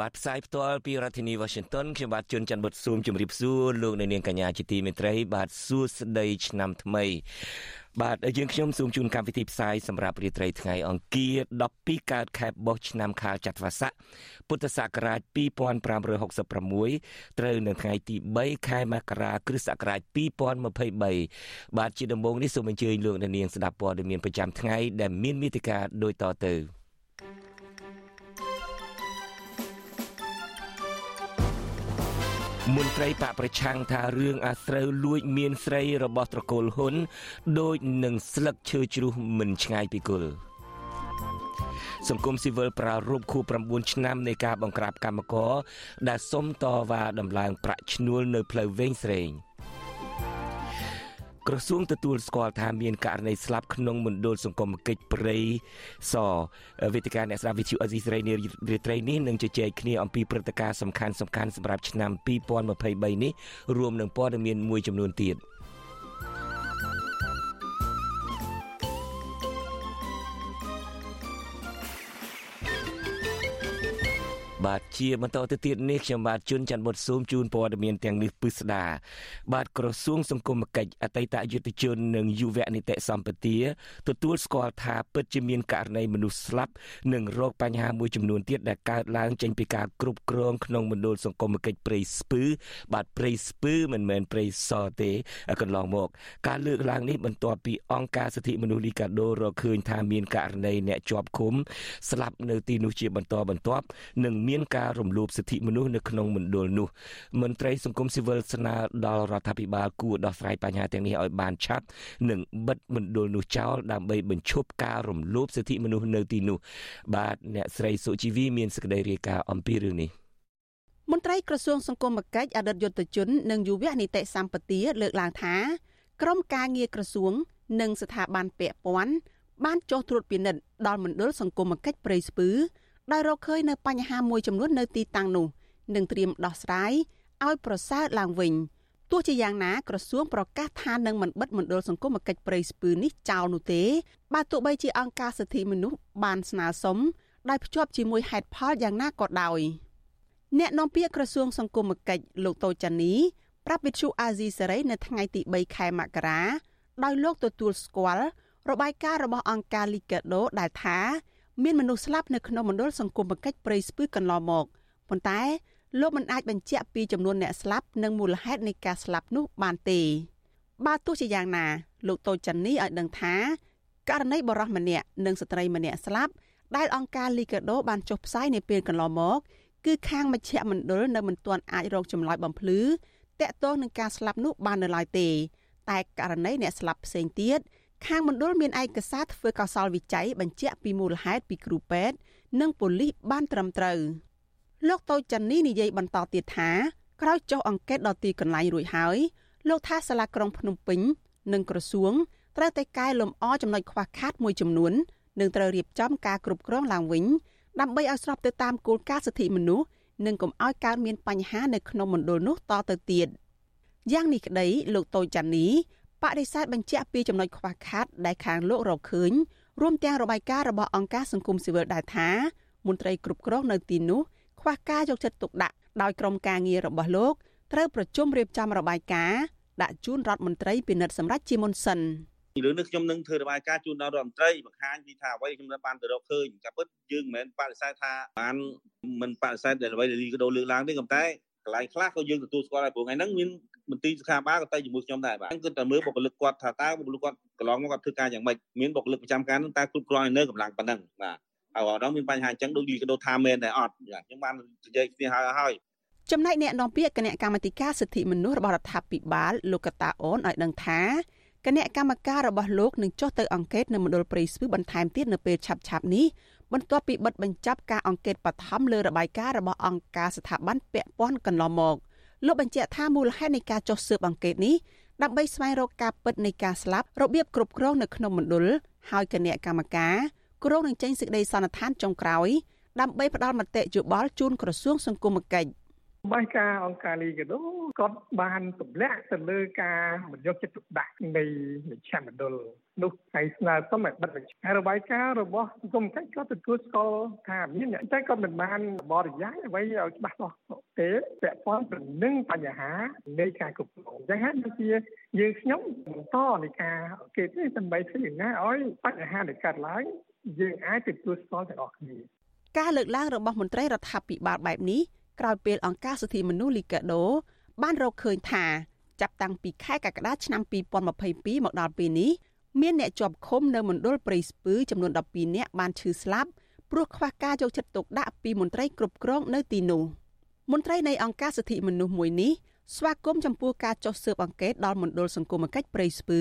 បាទផ្សាយផ្ទាល់ពីរដ្ឋធានី Washington ខ្ញុំបាទជួនច័ន្ទបុតស៊ូមជម្រាបសួរលោកអ្នកនាងកញ្ញាជាទីមេត្រី បាទសួស្តីឆ្នាំថ្មីបាទយើងខ្ញុំសូមជូនកម្មវិធីផ្សាយសម្រាប់រាត្រីថ្ងៃអង្គារ12កើតខែបោះឆ្នាំខាលចត្វាស័កពុទ្ធសករាជ2566ត្រូវនៅថ្ងៃទី3ខែមករាគ្រិស្តសករាជ2023បាទជាដំបូងនេះសូមអញ្ជើញលោកអ្នកនាងស្ដាប់ព័ត៌មានប្រចាំថ្ងៃដែលមានមេតិការដូចតទៅ មន្ត្រីបកប្រឆាំងថារឿងអាស្រូវលួចមានស្រីរបស់ត្រកូលហ៊ុនដូចនឹងស្លឹកឈើជ្រុះមិនឆ្ងាយពីគល់សង្គមស៊ីវិលប្រារព្ធខួប9ឆ្នាំនៃការបង្ក្រាបកម្មករដែលសុំតវ៉ាដំឡើងប្រាក់ឈ្នួលនៅផ្លូវវែងស្រេង។ ក្រសួងទទួលស្គាល់ថាមានករណីស្លាប់ក្នុងមណ្ឌលសង្គមគិច្ចព្រៃសវេទិកាអ្នកស្ដាប់វិទ្យុអេស៊ីសរ៉ៃនារាត្រីនេះនឹងជជែកគ្នាអំពីព្រឹត្តិការណ៍សំខាន់ៗសម្រាប់ឆ្នាំ2023នេះរួមនឹងព័ត៌មានមួយចំនួនទៀត។ បាទជាបន្តទៅទៀតនេះខ្ញុំបាទជួនច័ន្ទបុតស៊ូមជូនព័ត៌មានទាំងនេះពិស្ដាបាទក្រសួងសង្គមគិច្ចអតីតយុទ្ធជននិងយុវនីតិសម្បទាទទួលស្គាល់ថាពិតជាមានករណីមនុស្សស្លាប់និងរោគបញ្ហាមួយចំនួនទៀតដែលកើតឡើងចេញពីការគ្រប់គ្រងក្នុងមណ្ឌលសង្គមគិច្ចព្រៃស្ពឺ បាទព្រៃស្ពឺមិនមែនព្រៃសទេកន្លងមក ការលើកឡើងនេះបន្ទាប់ពីអង្គការសិទ្ធិមនុស្សលីកាដូរកឃើញថាមានករណីអ្នកជាប់ឃុំស្លាប់នៅទីនោះជាបន្តបន្ទាប់និងមានមានការរំលោភសិទ្ធិមនុស្សនៅក្នុងមណ្ឌលនោះមន្ត្រីសង្គមស៊ីវិលស្នើដល់រដ្ឋាភិបាលគួរដោះស្រាយបញ្ហាទាំងនេះឲ្យបានឆាប់និងបិទមណ្ឌលនោះចោលដើម្បីបញ្ឈប់ការរំលោភសិទ្ធិមនុស្សនៅទីនោះបាទអ្នកស្រីសុជីវីមានសេចក្តីរាយការណ៍អំពីរឿងនេះមន្ត្រីក្រសួងសង្គមគិច្ចអតីតយុទ្ធជននិងយុវនីតិសម្បទាលើកឡើងថាក្រមការងារក្រសួង និងស្ថាប័នពាក់ព័ន្ធបានចុះត្រួតពិនិត្យដល់មណ្ឌលសង្គមគិច្ចព្រៃស្ពឺ ដោយរកឃើញនៅបញ្ហាមួយចំនួននៅទីតាំងនោះនឹងត្រៀមដោះស្រាយឲ្យប្រសើរឡើងវិញទោះជាយ៉ាងណាក្រសួងប្រកាសថានឹងមិនបិទមណ្ឌលសង្គមគិច្ចព្រៃស្ពឺនេះចោលនោះទេបើទោះបីជាអង្គការសិទ្ធិមនុស្សបានស្នើសុំដោយភ្ជាប់ជាមួយហេតុផលយ៉ាងណាក៏ដោយអ្នកនាំពាក្យក្រសួងសង្គមគិច្ចលោកតូចានីប្រាប់វិទ្យុអាស៊ីសេរីនៅថ្ងៃទី3ខែមករាដោយលោកទទួលស្គាល់របាយការណ៍របស់អង្គការ Liga do ដែលថា មានមនុស្សស្លាប់នៅក្នុងមណ្ឌលសង្គមបង្កិច្ចព្រៃស្ពឺកន្លងមកប៉ុន្តែលោកមិនអាចបញ្ជាក់ពីចំនួនអ្នកស្លាប់និងមូលហេតុនៃការស្លាប់នោះបានទេបើទោះជាយ៉ាងណាលោកតូចចាន់នីឲ្យដឹងថាករណីបរិសម្នាក់និងស្ត្រីម្នាក់ស្លាប់ដែលអង្គការលីកាដូបានចុះផ្សាយនៅពេលកន្លងមកគឺខាងមជ្ឈមណ្ឌលនៅមិនទាន់អាចរកចម្លើយបំភ្លឺតាក់ទងនឹងការស្លាប់នោះបាននៅឡើយទេ តែករណីអ្នកស្លាប់ផ្សេងទៀត ខាងមណ្ឌលមានឯកសារធ្វើកោសលវិច័យបញ្ជាក់ពីមូលហេតុពីគ្រូពេទ្យនិងប៉ូលីសបានត្រឹមត្រូវលោកតូចចាន់នីនិយាយបន្តទៀតថាក្រោយចុះអង្កេតដល់ទីកន្លែងរួចហើយលោកថាសាលាក្រុងភ្នំពេញនិងក្រសួងត្រូវតែកែលម្អចំណុចខ្វះខាតមួយចំនួននិងត្រូវរៀបចំការគ្រប់គ្រងឡើងវិញដើម្បីឲ្យស្របទៅតាមគោលការណ៍សិទ្ធិមនុស្សនិងកុំឲ្យកើតមានបញ្ហានៅក្នុងមណ្ឌលនោះតទៅទៀតយ៉ាងនេះក្តីលោកតូចចាន់នី បដិសេធបញ្ជាក់ពីចំណុចខ្វះខាតដែលខាងលោករកឃើញរួមទាំងរបាយការណ៍របស់អង្គការសង្គមស៊ីវិលដែរថាមន្ត្រីគ្រប់គ្រងនៅទីនោះខ្វះការយកចិត្តទុកដាក់ដោយក្រុមការងាររបស់លោកត្រូវប្រជុំរៀបចំរបាយការណ៍ដាក់ជូនរដ្ឋមន្ត្រីពិនិត្យសម្រាប់ជាមុនសិនរឿងនេះខ្ញុំនឹងធ្វើរបាយការណ៍ជូនដល់រដ្ឋមន្ត្រីបង្ហាញពីថាអ្វីខ្ញុំបានទៅរកឃើញតែពិតយើងមិនមែនបដិសេធថាបានមិនបដិសេធដែលអ្វីដែលលីកដោលើកឡើងទេប៉ុន្តែកន្លែងខ្លះក៏យើងទទួលស្គាល់ដែរព្រោះថ្ងៃហ្នឹងមាន មន្ត្រីសុខាភិបាលក៏ទៅជាមួយខ្ញុំដែរបាទគឺតែមើលបុគ្គលិកគាត់ថាតើបុគ្គលិកគាត់កន្លងមកគាត់ធ្វើការយ៉ាងម៉េចមានបុគ្គលិកប្រចាំការនោះតើគ្រប់គ្រាន់នៅកម្លាំងប៉ុណ្ណឹងបាទហើយអត់ដល់មានបញ្ហាអញ្ចឹងដូចលីកដោថាមែនតែអត់ខ្ញុំបាននិយាយគ្នាហើយហើយចំណែកអ្នកនាំពាក្យគណៈកម្មាធិការសិទ្ធិមនុស្សរបស់រដ្ឋាភិបាលលោកកតាអូនឲ្យដឹងថាគណៈកម្មការរបស់លោកនឹងចុះទៅអង្កេតនៅមណ្ឌលព្រៃស្ពឺបន្ថែមទៀតនៅពេលឆាប់ៗនេះបន្ទាប់ពីបិទបញ្ចប់ការអង្កេតបឋមលើរបាយការណ៍របស់អង្គការស្ថាប័នពាក់ព័ន្ធកន្លងមក លោកបញ្ជាក់ថាមូលហេតុនៃការចុះស៊ើបអង្កេតនេះដើម្បីស្វែងរកការពិតនៃការស្លាប់របៀបគ្រប់គ្រងនៅក្នុងមណ្ឌលហើយគណៈកម្មការគ្រងនឹងចេញសេចក្តីសន្និដ្ឋានចុងក្រោយដើម្បីផ្ដល់មតិយោបល់ជូនក្រសួងសង្គមគិច្ច បាយការអង្គការលីកាដូគាត់បានទម្លាក់ទៅលើការមិនយកចិត្តទុកដាក់នៃមជ្ឈមណ្ឌលនោះហើយស្នើសុំឲ្យបិទបញ្ជារបាយការណ៍របស់សង្គមកិច្ចក៏ទទួលស្គាល់ថាមានតែគាត់មិនបានបរិយាយអ្វីឲ្យច្បាស់លាស់ទេពាក់ព័ន្ធទៅនឹងបញ្ហានៃការគ្រប់គ្រងអញ្ចឹងហើយដូចជាយើងខ្ញុំបន្តនៃការអង្កេតនេះដើម្បីធ្វើយ៉ាងណាឲ្យបញ្ហាដែលកើតឡើងយើងអាចទទួលស្គាល់ទាំងអស់គ្នាការលើកឡើងរបស់មន្ត្រីរដ្ឋាភិបាលបែបនេះ ក្រោយពេលអង្គការសិទ្ធិមនុស្សលីកាដូបានរកឃើញថាចាប់តាំងពីខែកក្កដាឆ្នាំ2022មកដល់ពេលនេះមានអ្នកជាប់ឃុំនៅមណ្ឌលព្រៃស្ពឺចំនួន12នាក់បានឈឺស្លាប់ព្រោះខ្វះការយកចិត្តទុកដាក់ពីមន្ត្រីគ្រប់គ្រងនៅទីនោះមន្ត្រីនៃអង្គការសិទ្ធិមនុស្សមួយនេះស្វាគមន៍ចំពោះការចុះស៊ើបអង្កេតដល់មណ្ឌលសង្គមគិច្ចព្រៃស្ពឺ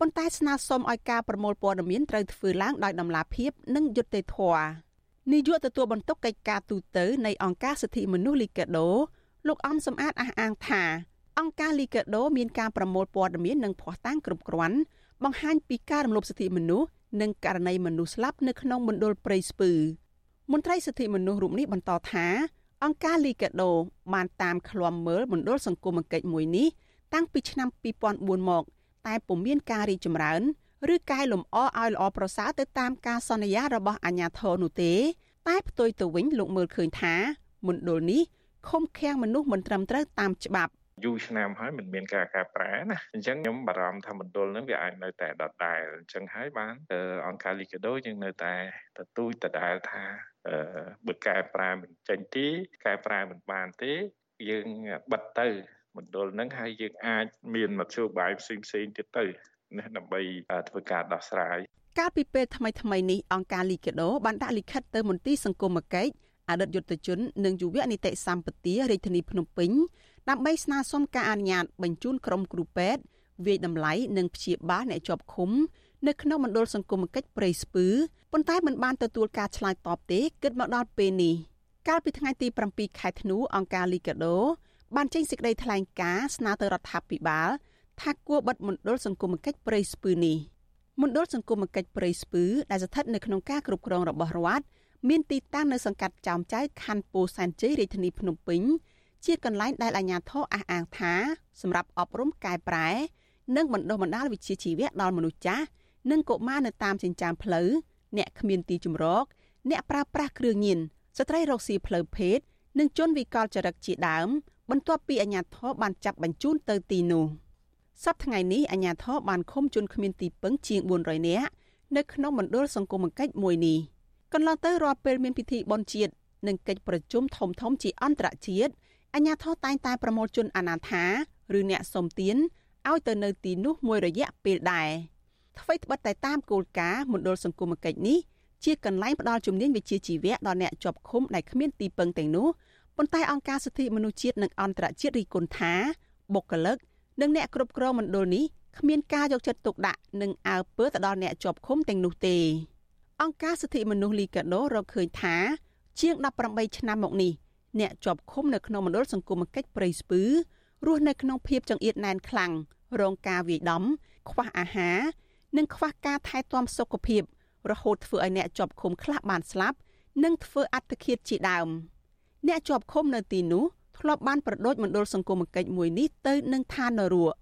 ប៉ុន្តែស្នើសុំឲ្យការប្រមូលព័ត៌មានត្រូវធ្វើឡើងដោយដំណាភាពនិងយុត្តិធម៌ នាយកទទួលបន្ទុកកិច្ចការទូតនៃអង្គការសិទ្ធិមនុស្សលីកាដូ លោកអំសំអាតអះអាងថាអង្គការលីកាដូមានការប្រមូលព័ត៌មាននិងភ័ស្តុតាងគ្រប់គ្រាន់បង្ហាញពីការរំលោភសិទ្ធិមនុស្សនិងករណីមនុស្សស្លាប់នៅក្នុងមណ្ឌលព្រៃស្ពឺមន្ត្រីសិទ្ធិមនុស្សរូបនេះបន្តថាអង្គការលីកាដូបានតាមឃ្លាំមើលមណ្ឌលសង្គមគិច្ចមួយនេះតាំងពីឆ្នាំ2004មក តែពុំមានការរីកចម្រើន ឬកែលម្អឲ្យល្អប្រសើរទៅតាមការសន្យារបស់អាជ្ញាធរនោះទេ តែផ្ទុយទៅវិញលោកមើលឃើញថាមណ្ឌលនេះឃុំឃាំងមនុស្សមិនត្រឹមត្រូវតាមច្បាប់យូរឆ្នាំហើយមិនមានការកែប្រែណាអញ្ចឹងខ្ញុំបារម្ភថាមណ្ឌលនឹងវាអាចនៅតែដដែលអញ្ចឹងហើយបានអង្គការលីកាដូយើងនៅតែទទូចដដែលថាបើកែប្រែមិនចេញទេកែប្រែមិនបានទេយើងបិទទៅមណ្ឌលនឹងហើយយើងអាចមានមធ្យោបាយផ្សេងផ្សេងទៀតទៅ ណាដើម្បីធ្វើការដោះស្រាយកាលពីពេលថ្មីថ្មីនេះអង្គការលីកាដូបានដាក់លិខិតទៅមន្ទីរសង្គមគិច្ចអតីតយុទ្ធជននិងយុវនីតិសម្បទារាជធានីភ្នំពេញដើម្បីស្នើសុំការអនុញ្ញាតបញ្ជូនក្រុមគ្រូពេទ្យវិយតម្លៃនិងព្យាបាលអ្នកជាប់ឃុំនៅក្នុងមណ្ឌលសង្គមគិច្ចព្រៃស្ពឺប៉ុន្តែមិនបានទទួលការឆ្លើយតបទេគិតមកដល់ពេលនេះកាលពីថ្ងៃទី7ខែធ្នូអង្គការលីកាដូបានចេញសេចក្តីថ្លែងការណ៍ស្នើទៅរដ្ឋាភិបាល ថាគួរបិទមណ្ឌលសង្គមគិច្ចព្រៃស្ពឺនេះមណ្ឌលសង្គមគិច្ចព្រៃស្ពឺដែលស្ថិតនៅក្នុងការគ្រប់គ្រងរបស់រដ្ឋមានទីតាំងនៅសង្កាត់ចោមចៅខណ្ឌពោធិ៍សែនជ័យរាជធានីភ្នំពេញជាកន្លែងដែលអាជ្ញាធរអះអាងថាសម្រាប់អប់រំកែប្រែ និងបណ្ដុះបណ្ដាលវិជ្ជាជីវៈដល់មនុស្សចាស់និងកុមារនៅតាមចិញ្ចើមផ្លូវអ្នកគ្មានទីជម្រក អ្នកប្រើប្រាស់គ្រឿងញៀនស្ត្រីរកស៊ីផ្លូវភេទនិងជនវិកលចរិតជាដើម បន្ទាប់ពីអាជ្ញាធរបានចាប់បញ្ជូនទៅទីនោះ។ សប្តាហ៍ថ្ងៃនេះអាជ្ញាធរបានឃុំជនគ្មានទីពឹងជាង400នាក់នៅក្នុងមណ្ឌលសង្គមគិច្ចមួយនេះកន្លងទៅរាល់ពេលមានពិធីបុណ្យជាតិនិងកិច្ចប្រជុំធំធំជាអន្តរជាតិអាជ្ញាធរតែងតែប្រមូលជនអនាថាឬអ្នកសុំទានឲ្យទៅនៅទីនោះមួយរយៈពេលដែរអ្វីត្បិតតែតាមគោលការណ៍មណ្ឌលសង្គមគិច្ចនេះជាកន្លែងផ្ដល់ជំនាញវិជ្ជាជីវៈដល់អ្នកជាប់ឃុំដែលគ្មានទីពឹងទាំងនោះប៉ុន្តែអង្គការសិទ្ធិមនុស្សជាតិនិងអន្តរជាតិរីគុណថាបុគ្គលិក និងអ្នកគ្រប់គ្រងមណ្ឌលនេះគ្មានការយកចិត្តទុកដាក់និងអើពើទៅដល់អ្នកជាប់ឃុំទាំងនោះទេអង្គការសិទ្ធិមនុស្សលីកាដូរកឃើញថា ជាង18ឆ្នាំមកនេះអ្នកជាប់ឃុំនៅក្នុងមណ្ឌលសង្គមគិច្ចព្រៃស្ពឺរស់នៅក្នុងភាពចង្អៀតណែនខ្លាំងរងការវាយដំ ខ្វះអាហារនិងខ្វះការថែទាំសុខភាព រហូតធ្វើឲ្យអ្នកជាប់ឃុំខ្លះបានស្លាប់ និងធ្វើអត្តឃាតជាដើម អ្នកជាប់ឃុំនៅទីនោះ ធ្លាប់បានប្រដូចមណ្ឌលសង្គមគិច្ចមួយនេះទៅនឹងឋាននរក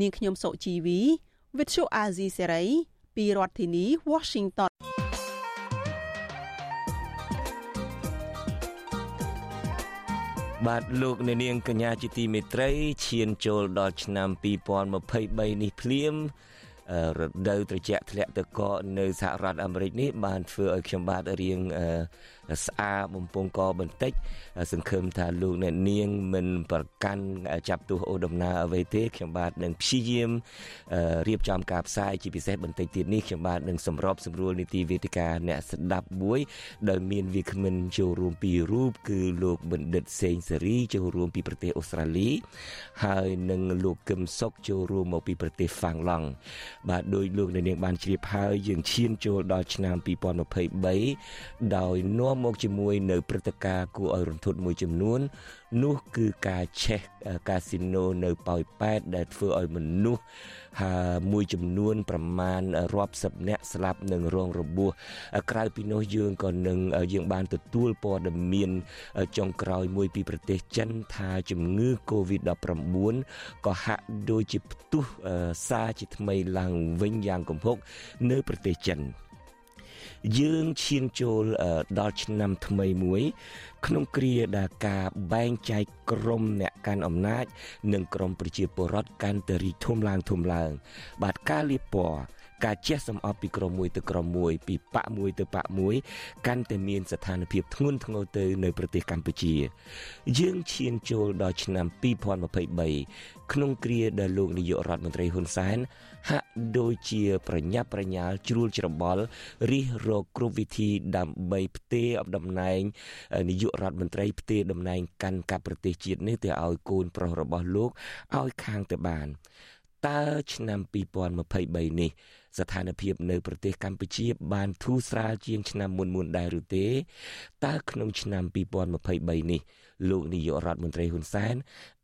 នាងខ្ញុំសុជីវី Vithu Azizi Serai ពីរដ្ឋធានី Washington បាទលោកអ្នកនាងកញ្ញាជាទីមេត្រីឈានចូលដល់ឆ្នាំ2023នេះភ្លាម រដូវត្រជាក់ធ្លាក់ទឹកកកនៅសហរដ្ឋអាមេរិកនេះបានធ្វើឲ្យខ្ញុំបាទរៀងស្អាបំពង់កបន្តិច សង្ឃឹមថាលោកអ្នកនាងមិនប្រកាន់ចាប់ទោសអូដំណើរអ្វីទេខ្ញុំបាទនឹងព្យាយាមរៀបចំការផ្សាយជាពិសេសបន្តិចទៀតនេះខ្ញុំបាទនឹងសម្របសម្រួលនីតិវេទិកាអ្នកស្ដាប់មួយដែលមានវាគ្មិនចូលរួមពីររូបគឺលោកបណ្ឌិតសេងសេរីចូលរួមពីប្រទេសអូស្ត្រាលី ហើយនិងលោកកឹមសុខចូលរួមមកពីប្រទេសហ្វាំងឡង់បាទដោយលោកនាងបានជ្រាបហើយយើងឈានចូលដល់ឆ្នាំ2023ដោយនាំមកជាមួយនៅព្រឹត្តិការណ៍គួរឲ្យរន្ធត់មួយចំនួន នោះគឺការឆេះកាស៊ីណូនៅប៉ោយប៉ែតដែលធ្វើឲ្យមនុស្សហើយមួយចំនួន ប្រមាណរាប់សិបនាក់ស្លាប់និងរងរបួសក្រៅពីនោះយើងក៏នឹងយើងបានទទួលព័ត៌មានចុងក្រោយមួយពីប្រទេសចិនថាជំងឺ Covid-19 ក៏ហាក់ដូចជាផ្ទុះសារជាថ្មីឡើងវិញយ៉ាងគំហុកនៅប្រទេសចិនយើងឈានចូលដល់ឆ្នាំថ្មីមួយ ក្នុងគ្រាដែលការបែងចែកក្រមអ្នកកាន់អំណាច និងក្រមប្រជាពលរដ្ឋកាន់តែរីកធំឡើងធំឡើង បាទការលៀបពណ៌ ការជះសម្អប់ពីក្រុមមួយទៅក្រុមមួយ ពីបកមួយទៅបកមួយ កាន់តែមានស្ថានភាពធ្ងន់ធ្ងរទៅនៅប្រទេសកម្ពុជា យើងឈានចូលដល់ឆ្នាំ2023ក្នុងគ្រាដែលលោកនាយករដ្ឋមន្ត្រីហ៊ុនសែនហាក់ដូចជាប្រញាប់ប្រញាល់ជ្រួលច្របល់រិះរកគ្រប់វិធីដើម្បីផ្ទេរអំតំណែងនាយករដ្ឋមន្ត្រីផ្ទេរតំណែងកាន់កាប់ប្រទេសជាតិនេះទៅឲ្យកូនប្រុសរបស់លោកឲ្យខាងទៅបានតើឆ្នាំ2023នេះ ស្ថានភាពនៅប្រទេសកម្ពុជាបានធូរស្រាលជាងឆ្នាំមុនមុនដែរឬទេតើក្នុងឆ្នាំ2023នេះលោកនាយករដ្ឋមន្ត្រីហ៊ុនសែន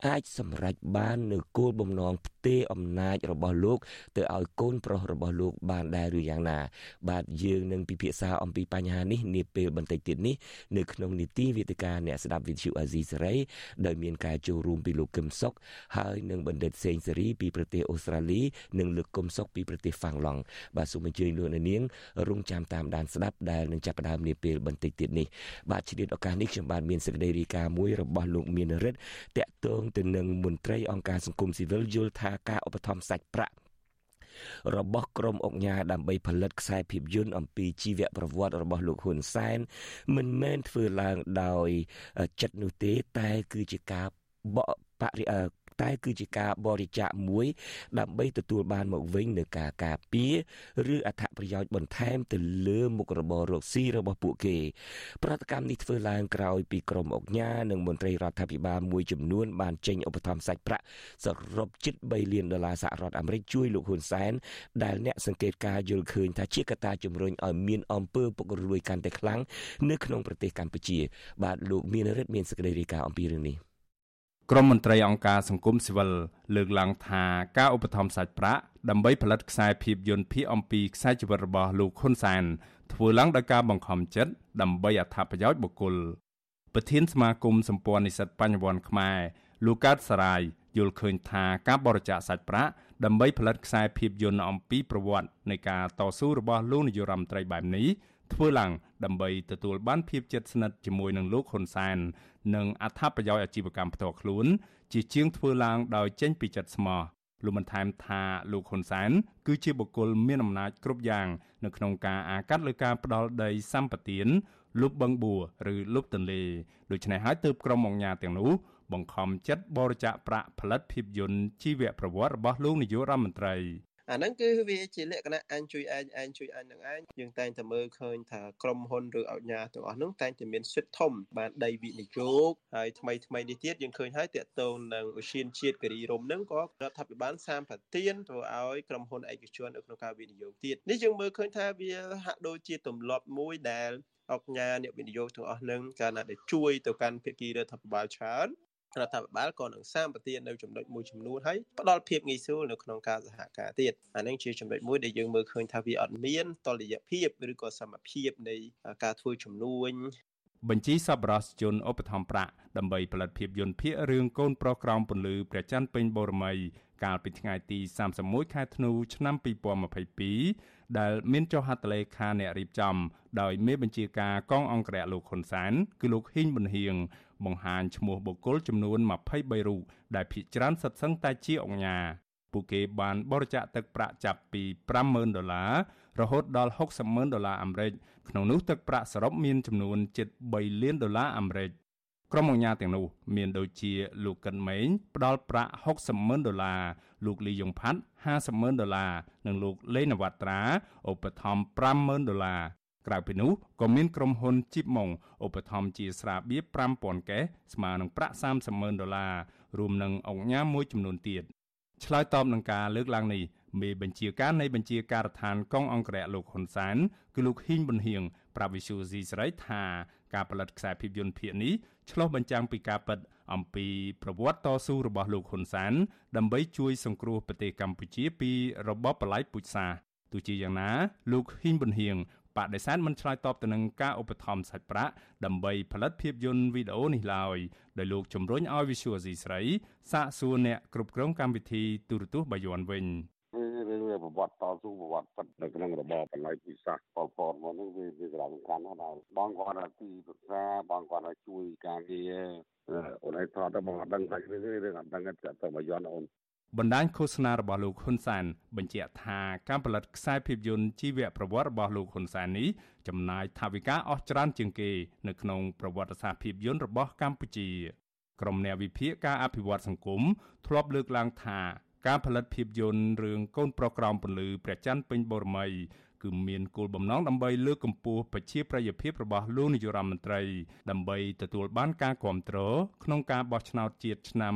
អាចសម្រេចបាននូវគោលបំណងផ្ទេរអំណាចរបស់លោក ទៅឲ្យកូនប្រុសរបស់លោកបានដែរឬយ៉ាងណា បាទយើងនឹងពិភាក្សាអំពីបញ្ហានេះនាពេលបន្តិចទៀតនេះនៅក្នុងនីតិវិទ្យាអ្នកស្ដាប់វិទ្យុអាស៊ីសេរីដោយមានការចូលរួមពីលោកកឹមសុខហើយនិងបណ្ឌិតសេងសេរីពីប្រទេសអូស្ត្រាលីនិងលោកកឹមសុខពីប្រទេសហ្វាំងឡង់បាទសូមអញ្ជើញលោកអ្នកនាងរងចាំតាមដានស្ដាប់ដែលនឹងចាប់ផ្ដើមនាពេលបន្តិចទៀតនេះបាទជ្រាបឱកាសនេះខ្ញុំបាទមានសេចក្តីរាយការណ៍មួយរបស់លោកមានរិទ្ធតាក់ទងទៅនឹងមន្ត្រីអង្គការសង្គមស៊ីវិលយល់ថាការឧបត្ថម្ភសាច់ប្រាក់របស់ក្រមអង្គការដើម្បីផលិតខ្សែភាពយន្តអំពីជីវប្រវត្តិរបស់លោកហ៊ុនសែនមិនមែនធ្វើឡើងដោយចិត្តនោះទេតែគឺជាការបបរិ តែ គឺជាការបរិច្ចាគមួយ ដើម្បីទទួលបានមកវិញនៅការការពារឬអត្ថប្រយោជន៍បន្ថែមទៅលើមុខរបររកស៊ីរបស់ពួកគេ ប្រតិកម្មនេះធ្វើឡើងក្រោយពីក្រមអង្គការនិងមន្ត្រីរដ្ឋាភិបាលមួយចំនួនបានចេញឧបត្ថម្ភសាច់ប្រាក់សរុបជិត3លានដុល្លារសហរដ្ឋអាមេរិកជួយលោកហ៊ុនសែនដែលអ្នកសង្កេតការយល់ឃើញថាជាកត្តាជំរុញឲ្យមានអំពើពុករលួយកាន់តែខ្លាំងនៅក្នុងប្រទេសកម្ពុជា បាទលោកមានរិទ្ធមានសេចក្តីរាយការណ៍អំពីរឿងនេះ ក្រមមន្ត្រីអង្គការសង្គមស៊ីវិលលើកឡើងថាការឧបត្ថម្ភសាច់ប្រាក់ដើម្បីផលិតខ្សែភាពយន្តភាគអំពីខ្សែជីវិតរបស់លោកហ៊ុនសែនធ្វើឡើងដោយការបង្ខំចិត្តដើម្បីអត្ថប្រយោជន៍បុគ្គលប្រធានសមាគមសម្ព័ន្ធនិស្សិតបញ្ញវន្តខ្មែរលោកកើតសរាយយល់ឃើញថាការបរិច្ចាគសាច់ប្រាក់ដើម្បីផលិតខ្សែភាពយន្តអំពីប្រវត្តិនៃការតស៊ូរបស់លោកនាយរដ្ឋមន្ត្រីបែបនេះធ្វើឡើងដើម្បីទទួលបានភាពជិតស្និទ្ធជាមួយនឹងលោកហ៊ុនសែន និងអត្ថប្រយោជន៍អាជីវកម្មផ្ទាល់ខ្លួន ជាជាងធ្វើឡើងដោយចេញពីចិត្តស្មោះលោកបានថែមថាលោកហ៊ុនសែនគឺជាបុគ្គលមានអំណាចគ្រប់យ៉ាង នៅក្នុងការអាកាត់លើការផ្ដាល់ដីសម្បត្តិលុបបឹងបួរឬលុបទន្លេដូច្នេះហើយទើបក្រុមអង្គការទាំងនោះបង្ខំចិត្តបរិច្ចាគប្រាក់ផលិតភាពយន្តជីវប្រវត្តិរបស់លោកនាយករដ្ឋមន្ត្រី អាហ្នឹងគឺវាជាលក្ខណៈអញជួយឯងឯងជួយអញនឹងឯងយើងតែងតែមើលឃើញថាក្រុមហ៊ុនឬអង្គការទាំងអស់ហ្នឹងតែងតែមានសិទ្ធិធំបានដីវិនិយោគហើយថ្មីថ្មីនេះទៀតយើងឃើញហើយតកតងនឹងឧស្សាហជាតិគិរីរំហ្នឹងក៏រដ្ឋាភិបាលសាមប្រទានធ្វើឲ្យក្រុមហ៊ុនឯកជននៅក្នុងការវិនិយោគទៀតនេះយើងមើលឃើញថាវាហាក់ដូចជាទម្លាប់មួយដែលអង្គការអ្នកវិនិយោគទាំងអស់នឹងកាលណាដែលជួយទៅកាន់ភាគីរដ្ឋាភិបាលច្រើន រដ្ឋាភិបាលក៏នឹងសាមប្រទាននៅចំណុចមួយចំនួនហើយផ្ដល់ភាពងាយស្រួលនៅក្នុងការសហការទៀតអានេះជាចំណុចមួយដែលយើងមើលឃើញថាវាអត់មានតលយៈភាពឬក៏សមភាពនៃការធ្វើជំនួញបញ្ជីសប្បុរសជនឧបត្ថម្ភប្រាក់ដើម្បីផលិតភាពយន្តភាគរឿងកូនប្រុសក្រោមពន្លឺព្រះច័ន្ទពេញបូរមីកាលពីថ្ងៃទី31ខែធ្នូឆ្នាំ2022ដែលមានចុះហត្ថលេខាអ្នករៀបចំដោយមេបញ្ជាការកងអង្គរៈលោកហ៊ុនសានគឺលោកហ៊ីងប៊ុនហៀង បង្ហាញឈ្មោះបុគ្គលចំនួន23រូបដែលភ ieck ច្រើនសិតសឹងតែជាអង្គញាពួកគេបានបរិច្ចាគទឹកប្រាក់ចាប់ពី50000ដុល្លាររហូតដល់600,000ដុល្លារអាមេរិកក្នុងនោះទឹកប្រាក់សរុបមានចំនួនជិត3លានដុល្លារអាមេរិកក្រុមអង្គការទាំងនោះមានដូចជាលោកកិនម៉េងផ្ដល់ប្រាក់600,000ដុល្លារលោកលីយ៉ុងផាត់500,000ដុល្លារនិងលោកលេនវត្រាឧបត្ថម្ភ50,000ដុល្លារ ក្រៅពីនោះក៏មានក្រុមហ៊ុនជីបម៉ុងឧបត្ថម្ភជាស្រាបៀរ5000កេសស្មើនឹងប្រាក់300,000ដុល្លាររួមនឹងអង្គការមួយចំនួនទៀតឆ្លើយតបនឹងការលើកឡើងនេះមេបញ្ជាការនៃបញ្ជាការដ្ឋានកងអង្គរៈលោកហ៊ុនសានគឺលោកហ៊ីងប៊ុនហៀងប្រាប់វិសុយស៊ីស្រីថាការផលិតខ្សែភាពយន្តភាគនេះឆ្លុះបញ្ចាំងពីការពិតអំពីប្រវត្តិតស៊ូរបស់លោកហ៊ុនសាន ដើម្បីជួយសង្គ្រោះប្រទេសកម្ពុជាពីរបបបល្ល័ង្កពូជសាសន៍ទោះជាយ៉ាងណាលោកហ៊ីងប៊ុនហៀង បដិសេធមិនឆ្លើយតបទៅនឹងការឧបត្ថម្ភសាច់ប្រាក់ដើម្បីផលិតភាពយន្តវីដេអូនេះឡើយដោយលោកជំរុញឲ្យ Visual C ស្រីសាកសួរអ្នកគ្រប់គ្រងកម្មវិធីទូរទស្សន៍បាយ័នវិញរឿងប្រវត្តិតស៊ូប្រវត្តិពិតនៅក្នុងរបបបល័យពិសាសប៉ុលពតមកនេះវាវាសារៈសំខាន់ណាស់ដែរបងគាត់ថាទីប្រឹក្សាបងគាត់ថាជួយការងារអូនឯងថតទៅបងអត់ដឹងថារឿងរឿងអត់ដឹងតែទៅបាយ័នអូន បណ្ដាញឃោសនារបស់លោកហ៊ុនសាន បញ្ជាក់ថាការផលិតខ្សែភាពយន្តជីវប្រវត្តិរបស់លោកហ៊ុនសាននេះចំណាយថវិកាអស់ច្រើនជាងគេនៅក្នុងប្រវត្តិសាស្ត្រភាពយន្តរបស់កម្ពុជាក្រុមអ្នកវិភាគការអភិវឌ្ឍសង្គមធ្លាប់លើកឡើងថាការផលិតភាពយន្តរឿងកូនប្រុសក្រោមពន្លឺព្រះច័ន្ទពេញបូរមី គឺមានគោលបំណងដើម្បីលើកកម្ពស់ប្រជាប្រិយភាពរបស់លោកនាយរដ្ឋមន្ត្រីដើម្បីទទួលបានការគ្រប់គ្រងក្នុងការបោះឆ្នោតជាតិឆ្នាំ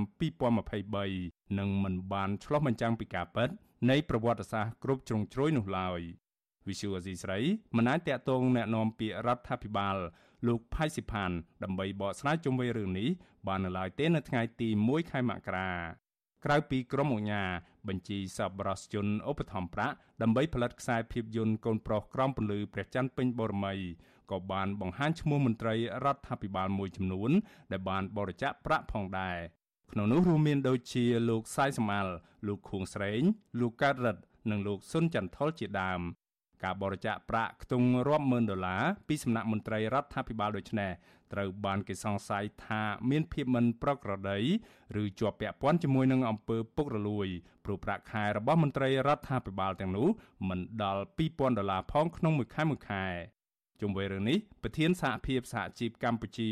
2023និងមិនបានឆ្លោះបញ្ចាំងពីការពិតនៃប្រវត្តិសាស្ត្រគ្រប់ជ្រុងជ្រោយនោះឡើយវិសុវអសីស្រីមិនអាចតាក់ទងแนะនាំពាក្យរដ្ឋាភិបាលលោកផៃស៊ីផានដើម្បីបកស្រាយជុំវិញរឿងនេះបាននៅឡើយទេនៅថ្ងៃទី1ខែមករា ក្រៅពីក្រុមអាជ្ញាបញ្ជីសប្បុរសជនឧបត្ថម្ភប្រាក់ដើម្បីផលិតខ្សែភាពយន្តកូនប្រុសក្រំពន្លឺព្រះច័ន្ទពេញបូរមីក៏បានបង្ហាញឈ្មោះមន្ត្រីរដ្ឋាភិបាលមួយចំនួន ដែលបានបរិច្ចាគប្រាក់ផងដែរក្នុងនោះរួមមានដូចជាលោកសាយសំអាល់លោកខួងស្រេង លោកកើតរិទ្ធនិងលោកសុនចន្ទថុលជាដើមការបរិច្ចាគប្រាក់ខ្ទង់រាប់ម៉ឺនដុល្លារពីសំណាក់មន្ត្រីរដ្ឋាភិបាលដូចនេះ ត្រូវបានគេសង្ស័យថាមានភាពមិនប្រក្រតីឬជាប់ពាក់ព័ន្ធជាមួយនឹងអំពើពុករលួយព្រោះប្រាក់ខែរបស់មន្ត្រីរដ្ឋាភិបាលទាំងនោះមិនដល់2000ដុល្លារផងក្នុងមួយខែមួយខែជុំវិញរឿងនេះប្រធានសហភាពសហជីពកម្ពុជា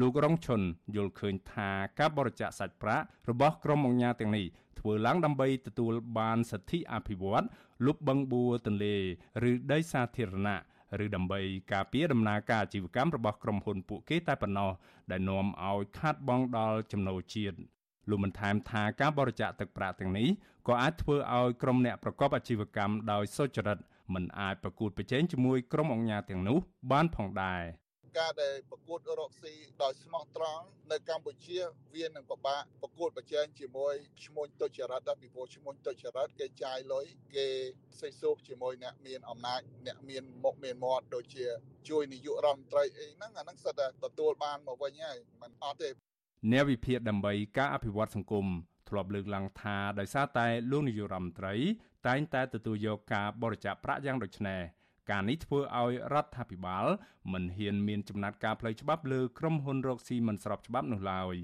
លោករងឈុនយល់ឃើញថាការបរិច្ចាគសាច់ប្រាក់របស់ក្រុមអង្គការទាំងនេះធ្វើឡើងដើម្បីទទួលបានសិទ្ធិអភិវឌ្ឍលុបបង្បួរទន្លេឬដីសាធារណៈ ឬដើម្បីការពារដំណើរការអាជីវកម្មរបស់ក្រុមហ៊ុនពួកគេតែប៉ុណ្ណោះដែលនាំឲ្យខាតបង់ដល់ចំណូលជាតិលោកបានថែមថាការបរិច្ចាគទឹកប្រាក់ទាំងនេះក៏អាចធ្វើឲ្យក្រុមអ្នកប្រកបអាជីវកម្មដោយសុចរិតមិនអាចប្រកួតប្រជែងជាមួយក្រុមអង្គការទាំងនោះបានផងដែរ ការដែលប្រកួតរកស៊ីដោយស្មោះត្រង់នៅកម្ពុជា វានឹងពិបាកប្រកួតប្រជែងជាមួយឈ្មោះទុច្ចរិតដែរពីព្រោះឈ្មោះទុច្ចរិតគេចាយលុយគេសេះសួរជាមួយអ្នកមានអំណាចអ្នកមានមុខមានមាត់ដូចជាជួយនាយករដ្ឋមន្ត្រីអីហ្នឹងអាហ្នឹងសិតតែទទួលបានមកវិញហើយมันអត់ទេអ្នកវិភាគដើម្បីការអភិវឌ្ឍសង្គមធ្លាប់លើកឡើងថាដោយសារតែលោកនាយករដ្ឋមន្ត្រីតែងតែទទួលយកការបរិច្ចាគប្រាក់យ៉ាងដូចនេះ ការនេះធ្វើឲ្យរដ្ឋាភិបាលមិនហ៊ានមានចំណាត់ការផ្លូវច្បាប់លើក្រុមហ៊ុនរកស៊ីមិនស្របច្បាប់នោះឡើយ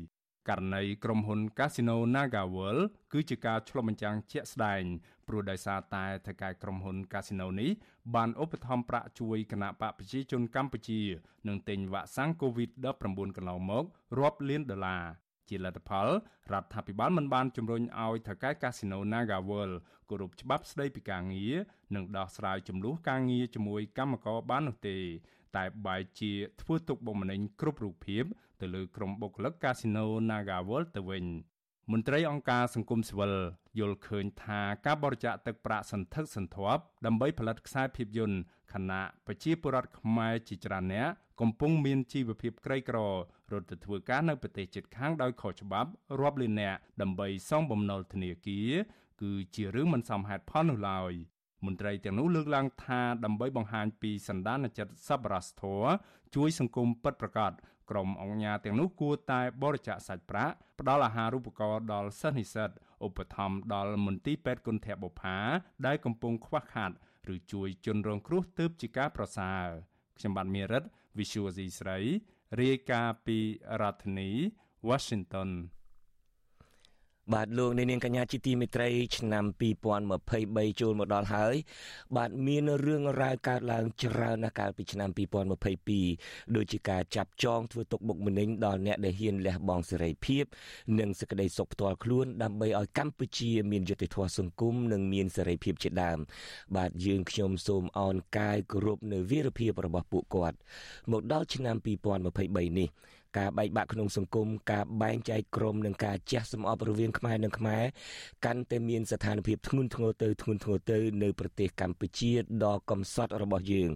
ករណីក្រុមហ៊ុន Casino NagaWorld គឺជាការឆ្លុះបញ្ចាំងជាក់ស្ដែងព្រោះដោយសារតែថៅកែក្រុមហ៊ុន Casino នេះបានឧបត្ថម្ភប្រាក់ជួយគណៈបកប្រជាជនកម្ពុជានឹងទិញវ៉ាក់សាំង COVID-19 កន្លងមករាប់លានដុល្លារ ជាលទ្ធផលរដ្ឋាភិបាលមិនបានជំរុញឲ្យថៅកែកាស៊ីណូ Naga World គោរពច្បាប់ស្តីពីការងារនិងដោះស្រាយចំនួនការងារជាមួយកម្មករបាននោះទេ តែបែរជាធ្វើទុកបុកម្នេញគ្រប់រូបភាពទៅលើក្រុមបុគ្គលិកកាស៊ីណូ Naga World ទៅវិញមន្ត្រីអង្គការសង្គមស៊ីវិល យល់ឃើញថាការបរិច្ចាគទឹកប្រាក់សន្ធឹកសន្ធាប់ដើម្បីផលិតខ្សែភាពយន្តខណៈប្រជាពលរដ្ឋខ្មែរជាច្រើនអ្នកកំពុងមានជីវភាពក្រីក្ររត់ទៅធ្វើការនៅប្រទេសជិតខាងដោយខុសច្បាប់រាប់លានអ្នកដើម្បីសងបំណុលធនាគារគឺជារឿងមិនសមហេតុផលនោះឡើយមន្ត្រីទាំងនោះលើកឡើងថាដើម្បីបង្ហាញពីសន្តានចិត្តសប្បុរសធម៌ជួយសង្គមពិតប្រាកដ ក្រុមអង្គការទាំងនោះគួរតែបរិច្ចាគសាច់ប្រាក់ផ្ដល់អាហារូបករណ៍ដល់សិស្សនិស្សិតឧបត្ថម្ភដល់មន្ទីរពេទ្យគុណធបុប្ផាដែលកំពុងខ្វះខាតឬជួយជនរងគ្រោះទើបជាការប្រសើរខ្ញុំបាទមេរិត Visual C ស្រីរាយការណ៍ពីរដ្ឋធានី Washington បាទលោកនាងកញ្ញាជាទីមេត្រីឆ្នាំ2023ចូលមកដល់ហើយ បាទមានរឿងរ៉ាវកើតឡើងច្រើនណាស់កាលពីឆ្នាំ2022ដូចជាការចាប់ចងធ្វើទុកបុកម្នេញដល់អ្នកដែលហ៊ានលះបង់សេរីភាព និងសេចក្តីសុខផ្ទាល់ខ្លួនដើម្បីឲ្យកម្ពុជាមានយុត្តិធម៌សង្គមនិងមានសេរីភាពជាដើម បាទយើងខ្ញុំសូមអោនកាយគោរពនៅវីរភាពរបស់ពួកគាត់មកដល់ឆ្នាំ2023នេះ ការបែកបាក់ក្នុងសង្គមការបែងចែកក្រុមនិងការជះសម្អប់រវាងខ្មែរនិងខ្មែរកាន់តែមានស្ថានភាពធ្ងន់ធ្ងរទៅធ្ងន់ធ្ងរទៅនៅប្រទេសកម្ពុជាដ៏កំសត់របស់យើង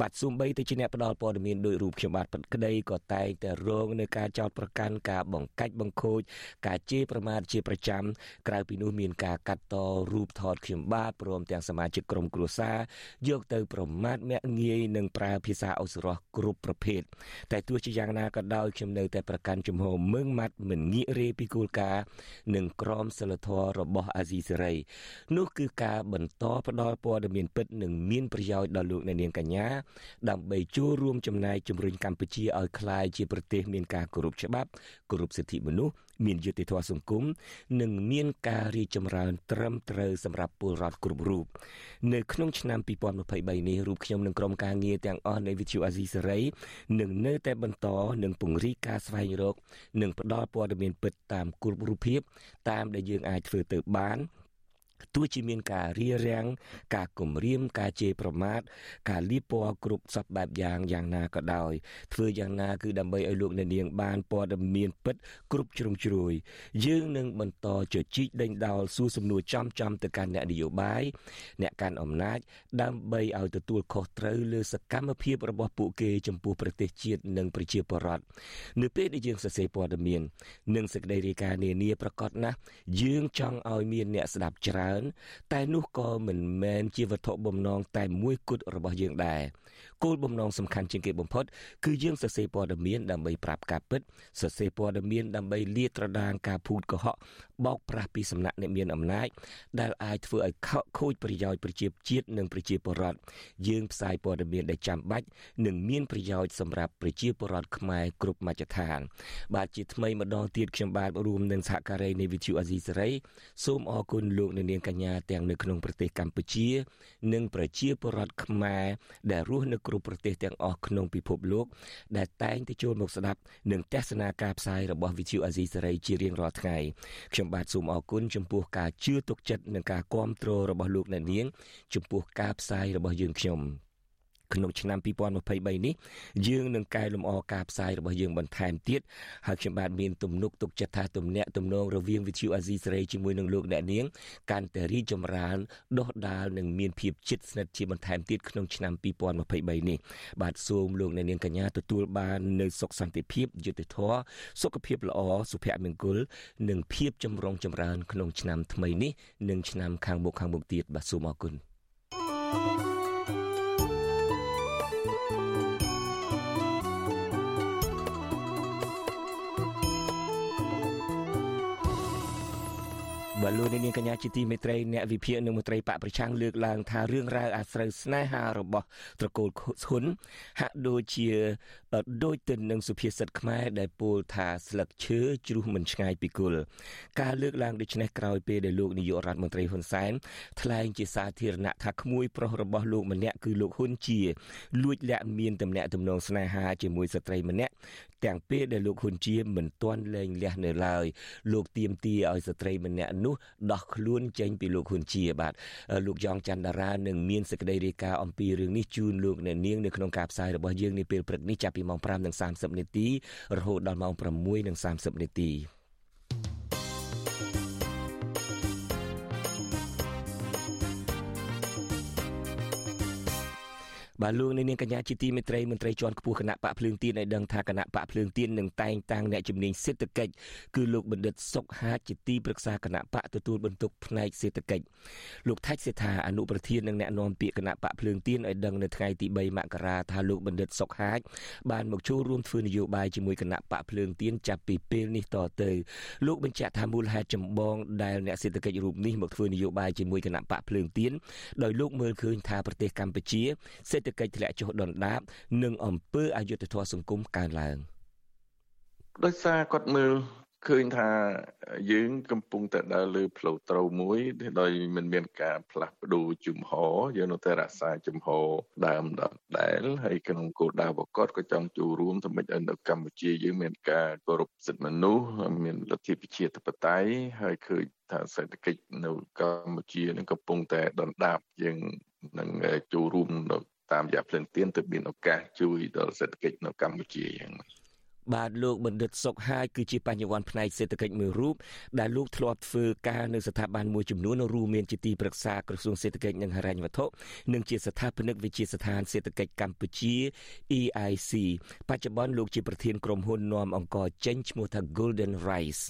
បាទសូម្បីតែជាអ្នកផ្ដល់ព័ត៌មានដោយរូបខ្ញុំបាទក្តីក៏តែងតែរងនៅការចោទប្រកាន់ការបង្កាច់បង្ខូចការជេរប្រមាថជាប្រចាំក្រៅពីនោះមានការកាត់តរូបថតខ្ញុំបាទព្រមទាំងសមាជិកក្រុមគ្រួសារយកទៅប្រមាថមាក់ងាយនិងប្រើភាសាអសុរោះគ្រប់ប្រភេទតែទោះជាយ៉ាងណាក៏ដោយខ្ញុំនៅតែប្រកាន់ជំហរមឹងម៉ាត់មិនងាករេពីគោលការណ៍និងក្រមសីលធម៌របស់អាស៊ីសេរីនោះគឺការបន្តផ្ដល់ព័ត៌មានពិតនិងមានប្រយោជន៍ដល់លោកអ្នកនាងកញ្ញាដើម្បីចូលរួមចំណែកជំរុញកម្ពុជាឲ្យក្លាយជាប្រទេសមានការគោរពច្បាប់គោរពសិទ្ធិមនុស្ស មានយុត្តិធម៌សង្គមនិងមានការរីកចម្រើន ត្រឹមត្រូវសម្រាប់ពលរដ្ឋគ្រប់រូបនៅក្នុងឆ្នាំ2023នេះរូបខ្ញុំនិងក្រុមការងារទាំងអស់នៃ Vithu Azizi Serai នឹងនៅតែបន្តនឹងពង្រីកការស្វែងរក និងផ្តល់ព័ត៌មានពិតតាមគ្រប់រូបភាពតាមដែលយើងអាចធ្វើទៅបាន ទោះជាមានការរៀបរៀងការគំរាមការជេរប្រមាថការលៀបពណ៌គ្រប់សពបែបយ៉ាងយ៉ាងណាក៏ដោយធ្វើយ៉ាងណាគឺដើម្បីឲ្យលោកអ្នកនាងបានព័ត៌មានពិតគ្រប់ជ្រុងជ្រោយយើងនឹងបន្តជជែកដេញដោលសួរសំណួរចំចំទៅកាន់អ្នកនយោបាយអ្នកកាន់អំណាច ដើម្បីឲ្យទទួលខុសត្រូវលើសកម្មភាពរបស់ពួកគេចំពោះប្រទេសជាតិនិងប្រជាពលរដ្ឋនៅពេលដែលយើងសរសេរព័ត៌មាន និងសេចក្តីរាយការណ៍នានាប្រកាសណាស់យើងចង់ឲ្យមានអ្នកស្ដាប់ច្រើនច្រើន តែនោះក៏មិនមែនជាវត្ថុបំណងតែមួយគត់របស់យើងដែរគោលបំណងសំខាន់ជាងគេបំផុតគឺយើងសរសេរព័ត៌មានដើម្បីប្រាប់ការពិតសរសេរព័ត៌មានដើម្បីលាតត្រដាងការភូតកុហកបោកប្រាស់ពីសំណាក់អ្នកមានអំណាចដែលអាចធ្វើឲ្យខូចប្រយោជន៍ប្រជាជាតិនិងប្រជាពលរដ្ឋយើងផ្សាយព័ត៌មានដែលចាំបាច់និងមានប្រយោជន៍សម្រាប់ប្រជាពលរដ្ឋខ្មែរគ្រប់មជ្ឈដ្ឋាន បាទជាថ្មីម្ដងទៀតខ្ញុំបាទរួមនឹងសហការីនៃវិទ្យុអាស៊ីសេរីសូមអរគុណលោកអ្នកនាងកញ្ញាទាំងនៅក្នុងប្រទេសកម្ពុជា និងប្រជាពលរដ្ឋខ្មែរដែលរស់នៅគ្រប់ប្រទេសទាំងអស់ក្នុងពិភពលោក ដែលតែងតែចូលមកស្ដាប់និងទស្សនាការផ្សាយរបស់វិទ្យុអាស៊ីសេរីជារៀងរាល់ថ្ងៃខ្ញុំបាទសូមអរគុណចំពោះការជឿទុកចិត្តនិងការគាំទ្ររបស់លោកអ្នកនាង ចំពោះការផ្សាយរបស់យើងខ្ញុំ ក្នុងឆ្នាំ2023នេះយើងនឹងកែលម្អការផ្សាយរបស់យើងបន្ថែមទៀតហើយខ្ញុំបាទមានទំនុកទុកចិត្តថាទំនាក់ទំនងរវាងវិទ្យុអាស៊ីសេរីជាមួយនឹងលោកអ្នកនាងកាន់តែរីកចម្រើនដុះដាលនិងមានភាពជិតស្និទ្ធជាបន្ថែមទៀតក្នុងឆ្នាំ2023នេះបាទសូមលោកអ្នកនាងកញ្ញាទទួលបាននូវសុខសន្តិភាពយុត្តិធម៌សុខភាពល្អសុភមង្គលនិងភាពចម្រុងចម្រើនក្នុងឆ្នាំថ្មីនេះនិងឆ្នាំខាងមុខខាងមុខទៀតបាទសូមអរគុណ thank you លោកនាងកញ្ញាជាទីមេត្រីអ្នកវិភាគនិងមន្ត្រីបកប្រឆាំងលើកឡើងថារឿងរ៉ាវអាស្រូវស្នេហារបស់ត្រកូលហ៊ុនហាក់ដូចជាដូចទៅនឹងសុភាសិតខ្មែរដែលពោលថាស្លឹកឈើជ្រុះមិនឆ្ងាយពីគល់ការលើកឡើងដូចនេះក្រោយពេលដែលលោកនាយករដ្ឋមន្ត្រីហ៊ុនសែនថ្លែងជាសាធារណៈថាក្មួយប្រុសរបស់លោកម្នាក់គឺលោកហ៊ុនជាលួចលាក់មានទំនាក់ទំនងស្នេហាជាមួយស្ត្រីម្នាក់ទាំងពេលដែលលោកហ៊ុនជាមិនទាន់លែងលះនៅឡើយលោកទៀមទីឲ្យស្ត្រីម្នាក់នោះដោះខ្លួនចេញពីលោកហ៊ុនជាបាទលោកយ៉ងច័ន្ទតារានឹងមានសេចក្តីរាយការណ៍អំពីរឿងនេះជូនលោកអ្នកនាងនៅក្នុងការផ្សាយរបស់យើងនាពេលព្រឹកនេះចាប់ពីម៉ោង5:30នាទីរហូតដល់ម៉ោង6:30នាទី បាទលោកនាងកញ្ញាជាទីមេត្រីមន្ត្រីជាន់ខ្ពស់គណៈបកភ្លើងទៀនឲ្យដឹងថាគណៈបកភ្លើងទៀននឹងតែងតាំងអ្នកជំនាញសេដ្ឋកិច្ចគឺលោកបណ្ឌិតសុកហាជជាទីប្រឹក្សាគណៈបកទទួលបន្ទុកផ្នែកសេដ្ឋកិច្ចលោកថាច់សេដ្ឋាអនុប្រធាននិងអ្នកនាំពាក្យគណៈបកភ្លើងទៀនឲ្យដឹងនៅថ្ងៃទី3មករាថាលោកបណ្ឌិតសុកហាជបានមកចូលរួមធ្វើនយោបាយជាមួយគណៈបកភ្លើងទៀនចាប់ពីពេលនេះតទៅលោកបញ្ជាក់ថាមូលហេតុចម្បងដែលអ្នកសេដ្ឋកិច្ចរូបនេះមកធ្វើនយោបាយជាមួយគណៈបកភ្លើងទៀនដោយលោកមើលឃើញថាប្រទេសកម្ពុជាសេដ្ឋកិច្ចធ្លាក់ចុះដុនដាបនិងអំពើអយុត្តិធម៌សង្គមកើនឡើងដោយសារគាត់មើលឃើញថាយើងកំពុងតែដើរលើផ្លូវត្រូវមួយដោយមិនមានការផ្លាស់ប្ដូរជំហរយើងនៅតែរក្សាជំហរដើមដដែលហើយក្នុងគោលដៅប្រកបក៏ចង់ចូលរួមធ្វើម៉េចឲ្យនៅកម្ពុជាយើងមានការគោរពសិទ្ធិមនុស្សមានលទ្ធិប្រជាធិបតេយ្យហើយឃើញថាសេដ្ឋកិច្ចនៅកម្ពុជានឹងកំពុងតែដុនដាបយើងនឹងចូលរួមនៅតាមរយៈភ្លើងទៀនទៅមានឱកាសជួយដល់សេដ្ឋកិច្ចនៅកម្ពុជាយ៉ាង បាទលោកបណ្ឌិតសុកហាយគឺជាបញ្ញវន្តផ្នែកសេដ្ឋកិច្ចមួយរូបដែលលោកធ្លាប់ធ្វើការនៅស្ថាប័នមួយចំនួនរួមមានជាទីប្រឹក្សាក្រសួងសេដ្ឋកិច្ចនិងហិរញ្ញវត្ថុនិងជាស្ថាបនិកវិទ្យាស្ថានសេដ្ឋកិច្ចកម្ពុជា EIC បច្ចុប្បន្នលោកជាប្រធានក្រុមហ៊ុននាំអង្គចេញឈ្មោះថា Golden Rice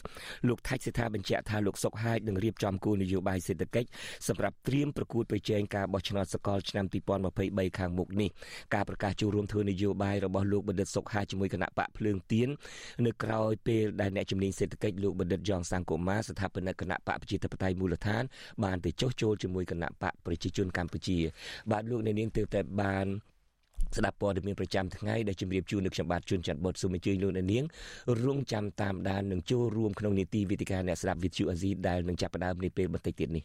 លោកថាច់សេដ្ឋាបញ្ជាក់ថាលោកសុកហាយនឹងរៀបចំគោលនយោបាយសេដ្ឋកិច្ចសម្រាប់ត្រៀមប្រគួតប្រជែងការបោះឆ្នោតសកលឆ្នាំ2023ខាងមុខនេះការប្រកាសចូលរួមធ្វើនយោបាយរបស់លោកបណ្ឌិតសុកហាយជាមួយគណៈបកភ្លើងទៀននៅក្រៅពេលដែលអ្នកជំនាញសេដ្ឋកិច្ចលោកបណ្ឌិតយ៉ងសង្គមាស្ថាបនិកគណៈបកប្រជាធិបតេយ្យមូលដ្ឋានបានទៅចុះចូលជាមួយគណៈបកប្រជាជនកម្ពុជា បាទលោកអ្នកនាងទើបតែបានស្ដាប់ព័ត៌មានប្រចាំថ្ងៃដែលជម្រាបជូននៅខ្ញុំបាទជួនច័ន្ទបុតសូមអញ្ជើញលោកអ្នកនាងរងចាំតាមដាននិងចូលរួមក្នុងនីតិវិទ្យាអ្នកស្ដាប់វិទ្យុអាស៊ីដែលនឹងចាប់ផ្ដើមនាពេលបន្តិចទៀតនេះ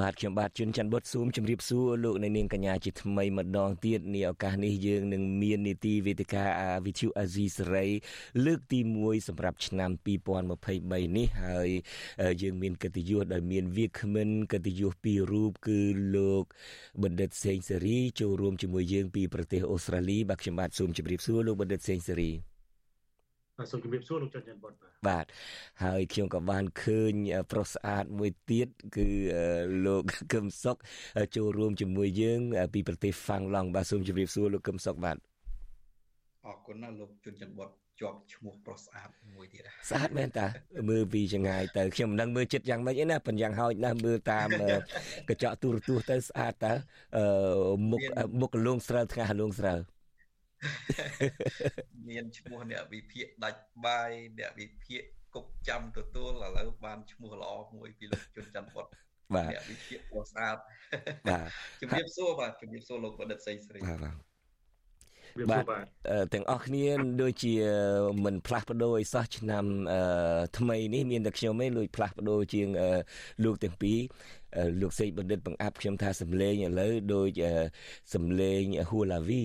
បាទខ្ញុំបាទជួនច័ន្ទបុតស៊ូមជម្រាបសួរលោកអ្នកនាងកញ្ញាជាថ្មីម្ដងទៀតនេះឱកាសនេះយើងនឹងមាននីតិវេទិកាវិទ្យុអាស៊ីសេរីលើកទី1សម្រាប់ឆ្នាំ2023នេះហើយយើងមានកិត្តិយសដោយមានវាគ្មិនកិត្តិយសពីររូបគឺលោកបណ្ឌិតសេងសេរីចូលរួមជាមួយយើងពីប្រទេសអូស្ត្រាលីបាទខ្ញុំបាទសូមជម្រាបសួរលោកបណ្ឌិតសេងសេរីបាទ សូមជម្រាបសួរលោកច័ន្ទច័ន្ទបុតបាទបាទហើយខ្ញុំក៏បានឃើញប្រុសស្អាតមួយទៀតគឺលោកកឹមសុកចូលរួមជាមួយយើង ពីប្រទេសហ្វាំងឡង់បាទសូមជម្រាបសួរលោកកឹមសុកបាទអរគុណណាលោកជុនច័ន្ទបុតជាប់ឈ្មោះប្រុសស្អាតមួយទៀតស្អាតមែនតាមើលពីចងាយទៅខ្ញុំមិនដឹងមើលចិត្តយ៉ាងម៉េចទេណាប៉ុន្តែយ៉ាងហោចណាស់មើលតាមកញ្ចក់ទូរទស្សន៍ទៅស្អាតតើមុខមុខលងស្រើថ្ងាសលងស្រើ មានឈ្មោះអ្នកវិភាគដាច់បាយអ្នកវិភាគគប់ចាំទទួលឥឡូវបានឈ្មោះល្អមួយពីលោកជុនច័ន្ទបុតបាទអ្នកវិភាគពោះស្អាតបាទជំរាបសួរបាទជំរាបសួរលោកបណ្ឌិតសីស្រីបាទបាទទាំងអស់គ្នាដូចជាមិនផ្លាស់ប្ដូរអីសោះឆ្នាំថ្មីនេះមានតែខ្ញុំឯងលួចផ្លាស់ប្ដូរជាងលោកទាំងពីរលោកសេកបណ្ឌិតបង្អាប់ខ្ញុំថាសំលេងឥឡូវដូចសំលេងហួឡាវី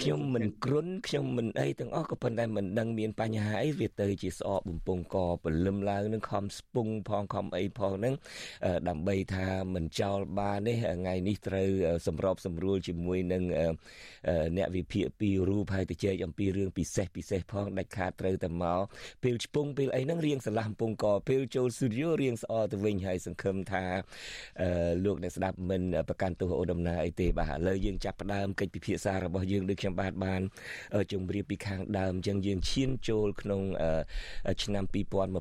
ខ្ញុំមិនគ្រុនខ្ញុំមិនអីទាំងអស់ក៏ប៉ុន្តែមិនដឹងមានបញ្ហាអីវាទៅជាស្អកបំពង់កព្រលឹមឡើងនឹងខំស្ពងផងខំអីផងហ្នឹងដើម្បីថាមិនចោលបានទេថ្ងៃនេះត្រូវសម្របសម្រួលជាមួយនឹងអ្នកវិភាគពីររូបហើយទៅជែកអំពីរឿងពិសេសពិសេសផងដាច់ខាតត្រូវតែមកពេលឆ្ពងពេលអីហ្នឹងរៀងស្រឡះបំពង់កពេលចូលស្ទូឌីយោរៀងស្អកទៅវិញហើយសង្ឃឹមថាលោកអ្នកស្ដាប់មិនប្រកាន់ទោសអូដំណើរអីទេបាទឥឡូវយើងចាប់ផ្ដើមកិច្ចពិភាក្សារបស់យើងដូចខ្ញុំបាទបានជម្រាបពីខាងដើមអញ្ចឹងយើងឈានចូលក្នុងឆ្នាំ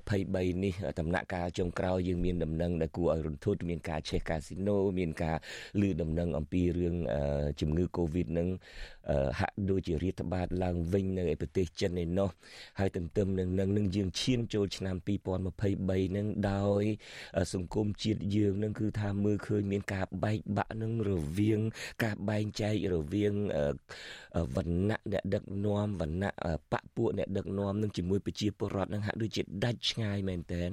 2023នេះដំណាក់កាលចុងក្រោយយើងមានដំណឹងដែលគួរឲ្យរន្ធត់មានការឆេះកាស៊ីណូមានការលឺដំណឹងអំពីរឿងជំងឺ Covid នឹង ហាក់ដូចជារាតត្បាតឡើងវិញនៅឯប្រទេសចិនឯណោះហើយទន្ទឹមនឹងនឹងនឹងយើងឈានចូលឆ្នាំ2023នឹងដោយ សង្គមជាតិយើងនឹងគឺថាមើលឃើញមានការបែកបាក់នឹងរវាង ការបែងចែករវាងវណ្ណៈអ្នកដឹកនាំវណ្ណៈបពពួកអ្នកដឹកនាំនឹងជាមួយប្រជាពលរដ្ឋនឹងហាក់ដូចជាដាច់ឆ្ងាយមែនតើ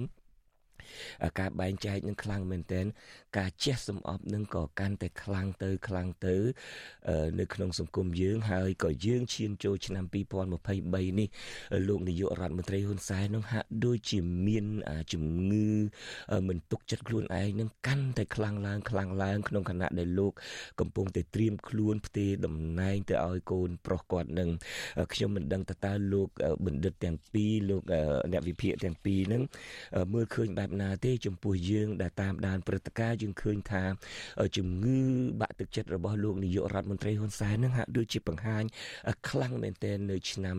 ការបែងចែកនឹងខ្លាំងមែនទែនការជះសំអប់នឹងក៏កាន់តែខ្លាំងទៅខ្លាំងទៅ នៅក្នុងសង្គមយើងហើយក៏យើងឈានចូលឆ្នាំ2023នេះលោកនាយករដ្ឋមន្ត្រីហ៊ុនសែននឹងហាក់ដូចជាមានជំងឺមិនទុកចិត្តខ្លួនឯងនឹងកាន់តែខ្លាំងឡើងខ្លាំងឡើងក្នុងខណៈដែលលោកកំពុងតែត្រៀមខ្លួនផ្ទេរតំណែងទៅឲ្យកូនប្រុសគាត់នឹងខ្ញុំមិនដឹងតើតើលោកបណ្ឌិតទាំងពីរលោកអ្នកវិភាគទាំងពីរនឹងមើលឃើញបែបណាទេចំពោះយើងដែលតាមដានព្រឹត្តិការណ៍យើងឃើញថាជំងឺបាក់ទឹកចិត្តរបស់លោកនាយករដ្ឋមន្ត្រីហ៊ុនសែននឹងហាក់ដូចជាបង្ហាញខ្លាំងមែនទែននៅឆ្នាំ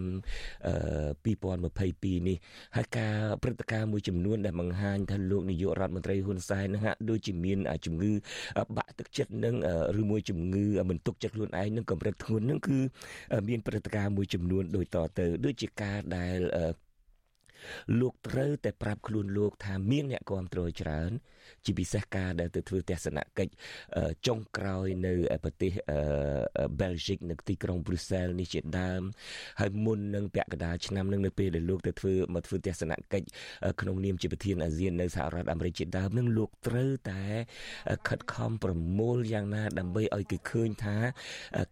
2022នេះហើយការព្រឹត្តិការណ៍មួយចំនួនដែលបង្ហាញថាលោកនាយករដ្ឋមន្ត្រីហ៊ុនសែននឹងហាក់ដូចជាមានជំងឺបាក់ទឹកចិត្តនឹងឬមួយជំងឺមិនទុកចិត្តខ្លួនឯងនឹងកម្រិតធ្ងន់នឹងគឺមានព្រឹត្តិការណ៍មួយចំនួនដូចតទៅដូចជាការដែល លោកត្រូវតែប្រាប់ខ្លួនលោកថាមានអ្នកគ្រប់គ្រងច្រើន ជាពិសេសការដែលទៅធ្វើទស្សនកិច្ចចុងក្រោយនៅប្រទេសបែលហ្សិកនៅទីក្រុងប្រ៊ុយសែលនេះជាដើមហើយមុននឹងពាក់កណ្ដាលឆ្នាំនឹងនៅពេលដែលលោកទៅធ្វើមកធ្វើទស្សនកិច្ចក្នុងនាមជាប្រធានអាស៊ាននៅសហរដ្ឋអាមេរិកជាដើមនឹងលោកត្រូវតែខិតខំប្រមូលយ៉ាងណាដើម្បីឲ្យគេឃើញថា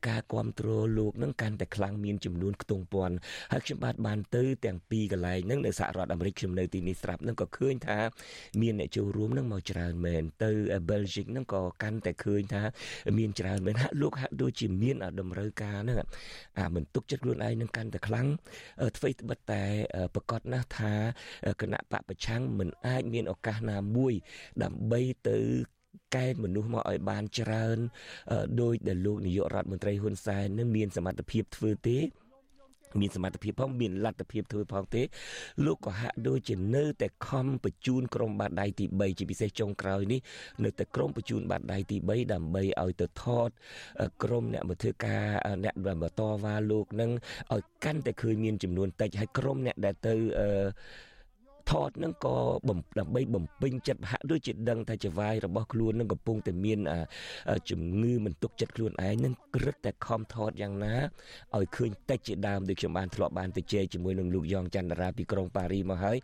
ការគ្រប់គ្រងលោកនឹងកាន់តែខ្លាំងមានចំនួនខ្ទង់ពាន់ហើយខ្ញុំបាទបានទៅទាំងពីរកន្លែងហ្នឹងនៅសហរដ្ឋអាមេរិកខ្ញុំនៅទីនេះស្រាប់ហ្នឹងក៏ឃើញថាមានអ្នកចូលរួមហ្នឹងមកច្រើនមែនទៅ Belgium ហ្នឹងក៏កាន់តែឃើញថា មានច្រើនមែនហាក់លោកហាក់ដូចជាមានតម្រូវការហ្នឹងអាមិនទុកចិត្តខ្លួនឯងនឹងកាន់តែខ្លាំងអ្វីត្បិតតែប្រកាសណាស់ថាគណៈបពប្រឆាំងមិនអាចមានឱកាសណាមួយ ដើម្បីទៅកែមនុស្សមកឲ្យបានច្រើនដោយដែលលោកនាយករដ្ឋមន្ត្រីហ៊ុនសែននឹងមានសមត្ថភាពធ្វើទេ មានសមត្ថភាពផងមានលទ្ធភាពធ្វើផងទេលោកក៏ហាក់ដូចជានៅតែខំបញ្ជូនក្រុមបាតដៃទី3ជាពិសេសចុងក្រោយនេះនៅតែក្រុមបញ្ជូនបាតដៃទី3ដើម្បីឲ្យទៅថតក្រុមអ្នកមកធ្វើការអ្នកបន្តវ៉ាលោកនឹងឲ្យកាន់តែឃើញមានចំនួនតិចហើយក្រុមអ្នកដែលទៅអឺ ថតនឹងក៏ដើម្បីបំពេញចិត្តហាក់ដូចជាដឹងថាចវាយរបស់ខ្លួននឹងកំពុងតែមានជំងឺមិនទុកចិត្តខ្លួនឯងនឹងក្រឹតតែខំថតយ៉ាងណាឲ្យឃើញតិចជាដើមដូចខ្ញុំបានធ្លាប់បានទៅជែកជាមួយនឹងលោកយ៉ងចន្ទរាពីក្រុងប៉ារីមកហើយ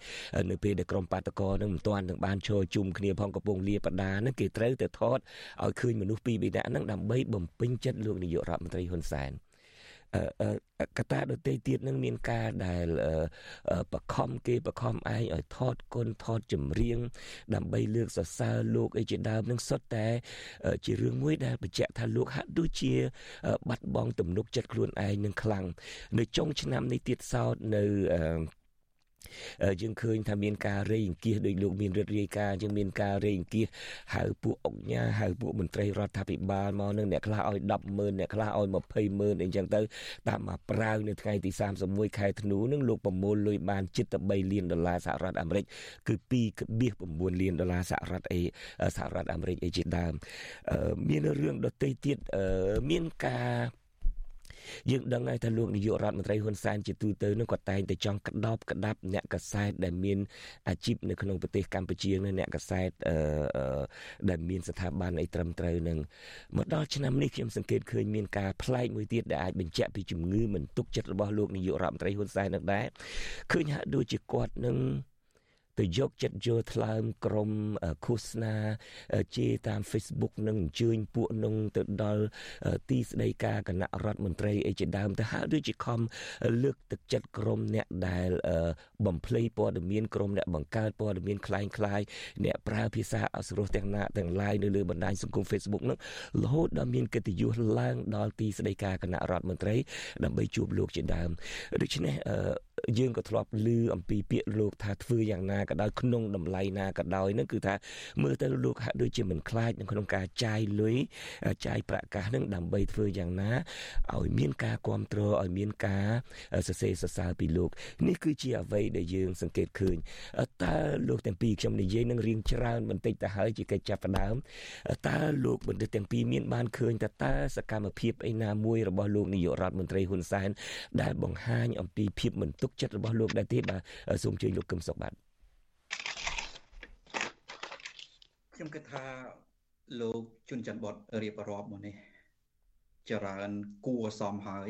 នៅពេលដែលក្រុមបាតកោនឹងមិនទាន់នឹងបានឈរជុំគ្នាផងកំពុងលាបដានឹងគេត្រូវតែថតឲ្យឃើញមនុស្សពីរបីនាក់នឹងដើម្បីបំពេញចិត្តលោកនាយករដ្ឋមន្ត្រីហ៊ុនសែន កត្តាដទៃទៀតនឹងមានការដែលបខំគេបខំឯងឲ្យថតគុណថតចម្រៀង ដើម្បីលើកសរសើរលោកអីជាដើមនឹងសុទ្ធតែ ជារឿងមួយដែលបញ្ជាក់ថាលោកហាក់ដូចជា បាត់បង់ទំនុកចិត្តខ្លួនឯងនឹងខ្លាំងនៅចុងឆ្នាំនេះទៀតសោតនៅ យើងឃើញថាមានការរេអង្គាសដោយលោកមានរដ្ឋរាយការយើងមានការរេអង្គាសហៅពួកអង្គញាហៅពួកមន្ត្រីរដ្ឋាភិបាលមកនឹងអ្នកខ្លះឲ្យ100000អ្នកខ្លះឲ្យ20000អីចឹងទៅតាមមកប្រាវនៅថ្ងៃទី31ខែធ្នូនឹងលោកប្រមូលលុយបានជិតទៅ3លានដុល្លារសហរដ្ឋអាមេរិកគឺ2.9លានដុល្លារសហរដ្ឋអីសហរដ្ឋអាមេរិកអីជាដើមមានរឿងដទៃទៀតមានការ យើងដឹងហើយថាលោកនាយករដ្ឋមន្ត្រីហ៊ុនសែនជាទូទៅនឹងក៏តែងតែចង់ក្តោបក្តាប់អ្នកកសែតដែលមានអាជីពនៅក្នុងប្រទេសកម្ពុជានឹងអ្នកកសែតអឺដែលមានស្ថាប័នអីត្រឹមត្រូវនឹងមកដល់ឆ្នាំនេះខ្ញុំសង្កេតឃើញមានការប្លែកមួយទៀតដែលអាចបញ្ជាក់ពីជំងឺមិនទុកចិត្តរបស់លោកនាយករដ្ឋមន្ត្រីហ៊ុនសែននឹងដែរឃើញហាក់ដូចជាគាត់នឹង ទៅយកចិត្តយកថ្លើមក្រុមឃោសនាជាតាម Facebook នឹងអញ្ជើញពួកនឹងទៅដល់ទីស្តីការគណៈរដ្ឋមន្ត្រីអីជាដើមទៅហើយដូចជាខំលើកទឹកចិត្តក្រុមអ្នកដែលបំភ្លៃព័ត៌មានក្រុមអ្នកបង្កើតព័ត៌មានคล้ายคล้ายអ្នកប្រើភាសាអសរោះទាំងណាទាំង lain នៅលើបណ្ដាញសង្គម Facebook នោះរហូតដល់មានកិត្តិយសឡើងដល់ទីស្តីការគណៈរដ្ឋមន្ត្រីដើម្បីជួបលោកជាដើមដូច្នេះ យើងក៏ធ្លាប់ឮអំពីពាក្យលោកថាធ្វើយ៉ាងណាក៏ដោយក្នុងតម្លៃណាក៏ដោយនឹងគឺថាមើលទៅលោកហាក់ដូចជាមិនខ្លាចនៅក្នុងការចាយលុយចាយប្រាក់កាសនឹងដើម្បីធ្វើយ៉ាងណាឲ្យមានការគ្រប់គ្រងឲ្យមានការសរសេរសរសើរពីលោកនេះគឺជាអ្វីដែលយើងសង្កេតឃើញតើលោកទាំងពីរខ្ញុំនិយាយនឹងរៀងច្រើនបន្តិចទៅហើយជាកិច្ចចាប់ផ្ដើមតើលោកបណ្ឌិតទាំងពីរមានបានឃើញតើតើសកម្មភាពឯណាមួយរបស់លោកនាយករដ្ឋមន្ត្រីហ៊ុនសែនដែលបង្ហាញអំពីភាពមិនទុកចិត្តរបស់លោកដែរទេបាទសូមជួយលោកកឹមសុខបាទខ្ញុំគិតថាលោកជុនច័ន្ទបតរៀបរាប់មកនេះចរើនគួរសមហើយ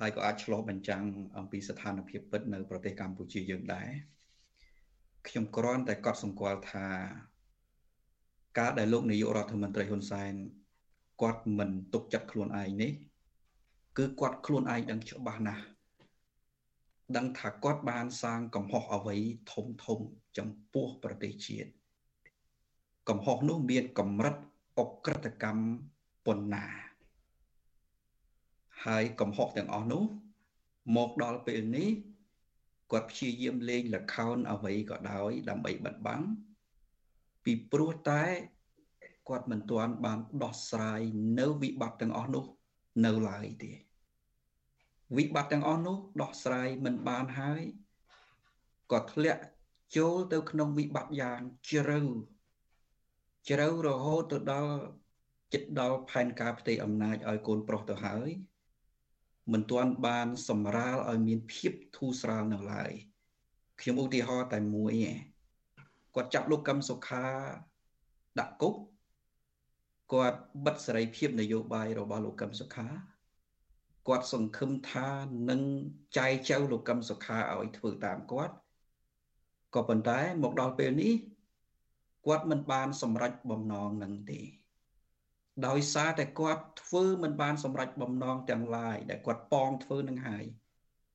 ហើយក៏អាចឆ្លុះបញ្ចាំងអំពីស្ថានភាពពិតនៅប្រទេសកម្ពុជាយើងដែរខ្ញុំគ្រាន់តែកត់សម្គាល់ថាការដែលលោកនាយករដ្ឋមន្ត្រីហ៊ុនសែនគាត់មិនទុកចិត្តខ្លួនឯងនេះ គឺគាត់ខ្លួនឯងដឹងច្បាស់ណាស់ ដឹងថាគាត់បានសាងកំហុសអ្វីធំធំចំពោះប្រទេសជាតិកំហុសនោះមានកម្រិតអក្រិតកម្មប៉ុណ្ណា ហើយកំហុសទាំងអស់នោះ មកដល់ពេលនេះគាត់ព្យាយាមលេងលខោនអ្វីក៏ដោយដើម្បីបិទបាំងពីព្រោះតែគាត់មិនទាន់បានដោះស្រាយនៅវិបត្តិទាំងអស់នោះ នៅឡើយទេ វិបត្តិទាំងអស់នោះដោះស្រាយមិនបានហើយក៏ធ្លាក់ចូលទៅក្នុងវិបត្តិយ៉ាងជ្រៅជ្រៅរហូតទៅដល់ចិត្តដល់ផែនការផ្ទៃអំណាចឲ្យកូនប្រុសទៅហើយមិនទាន់បានសម្រាលឲ្យមានភាពធូរស្រាលនៅឡើយខ្ញុំឧទាហរណ៍តែមួយឯងគាត់ចាប់លោកកឹមសុខាដាក់គុកគាត់បិទសេរីភាពនយោបាយរបស់លោកកឹមសុខា គាត់សង្ឃឹមថានឹងចែកចៅលោកកឹមសុខាឲ្យធ្វើតាមគាត់ក៏ប៉ុន្តែមកដល់ពេលនេះគាត់មិនបានសម្រេចបំណងនឹងទេ ដោយសារតែគាត់ធ្វើមិនបានសម្រេចបំណងទាំងឡាយដែលគាត់ប៉ងធ្វើនឹងហើយ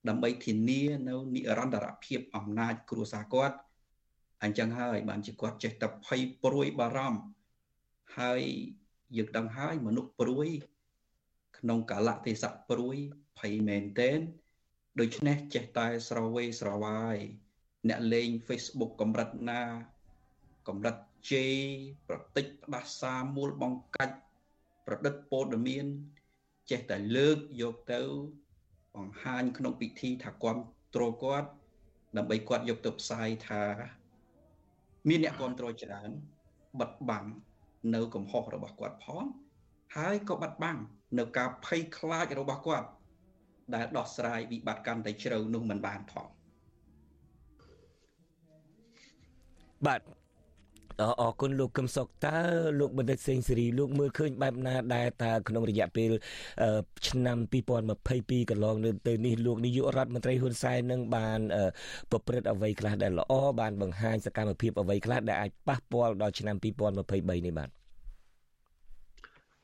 ដើម្បីធានានៅនិរន្តរភាពអំណាចគ្រួសារគាត់អញ្ចឹងហើយបានជាគាត់ចេះតែភ័យព្រួយបារម្ភហើយយើងដឹងហើយមនុស្សព្រួយ ក្នុងកាលៈទេសៈព្រួយភ័យមែនទែនដូច្នេះចេះតែស្រវេស្រវាយអ្នកលេង Facebook កម្រិតណាកម្រិតជេរប្រតិចផ្ដាសាមូលបង្កាច់ប្រឌិតពោធមាន ចេះតែលើកយកទៅបង្ហាញក្នុងពិធីថាគាត់ទ្រគាត់ ដើម្បីគាត់យកទៅផ្សាយថា មានអ្នកគ្រប់គ្រងច្រើនបិទបាំងនៅកំហុសរបស់គាត់ផងហើយក៏បាត់បាំង នៅការភ័យខ្លាចរបស់គាត់ ដែលដោះស្រាយវិបត្តិកាន់តែជ្រៅនោះមិនបានផងបាទអរគុណលោកកឹមសុខតើលោកបណ្ឌិតសេងសេរីលោកមើលឃើញបែបណាដែរតើក្នុងរយៈពេលឆ្នាំ2022កន្លងទៅនេះលោកនាយករដ្ឋមន្ត្រីហ៊ុនសែននឹងបានប្រព្រឹត្តអ្វីខ្លះដែលល្អបានបង្ហាញសកម្មភាពអ្វីខ្លះដែលអាចប៉ះពាល់ដល់ឆ្នាំ2023នេះបាទ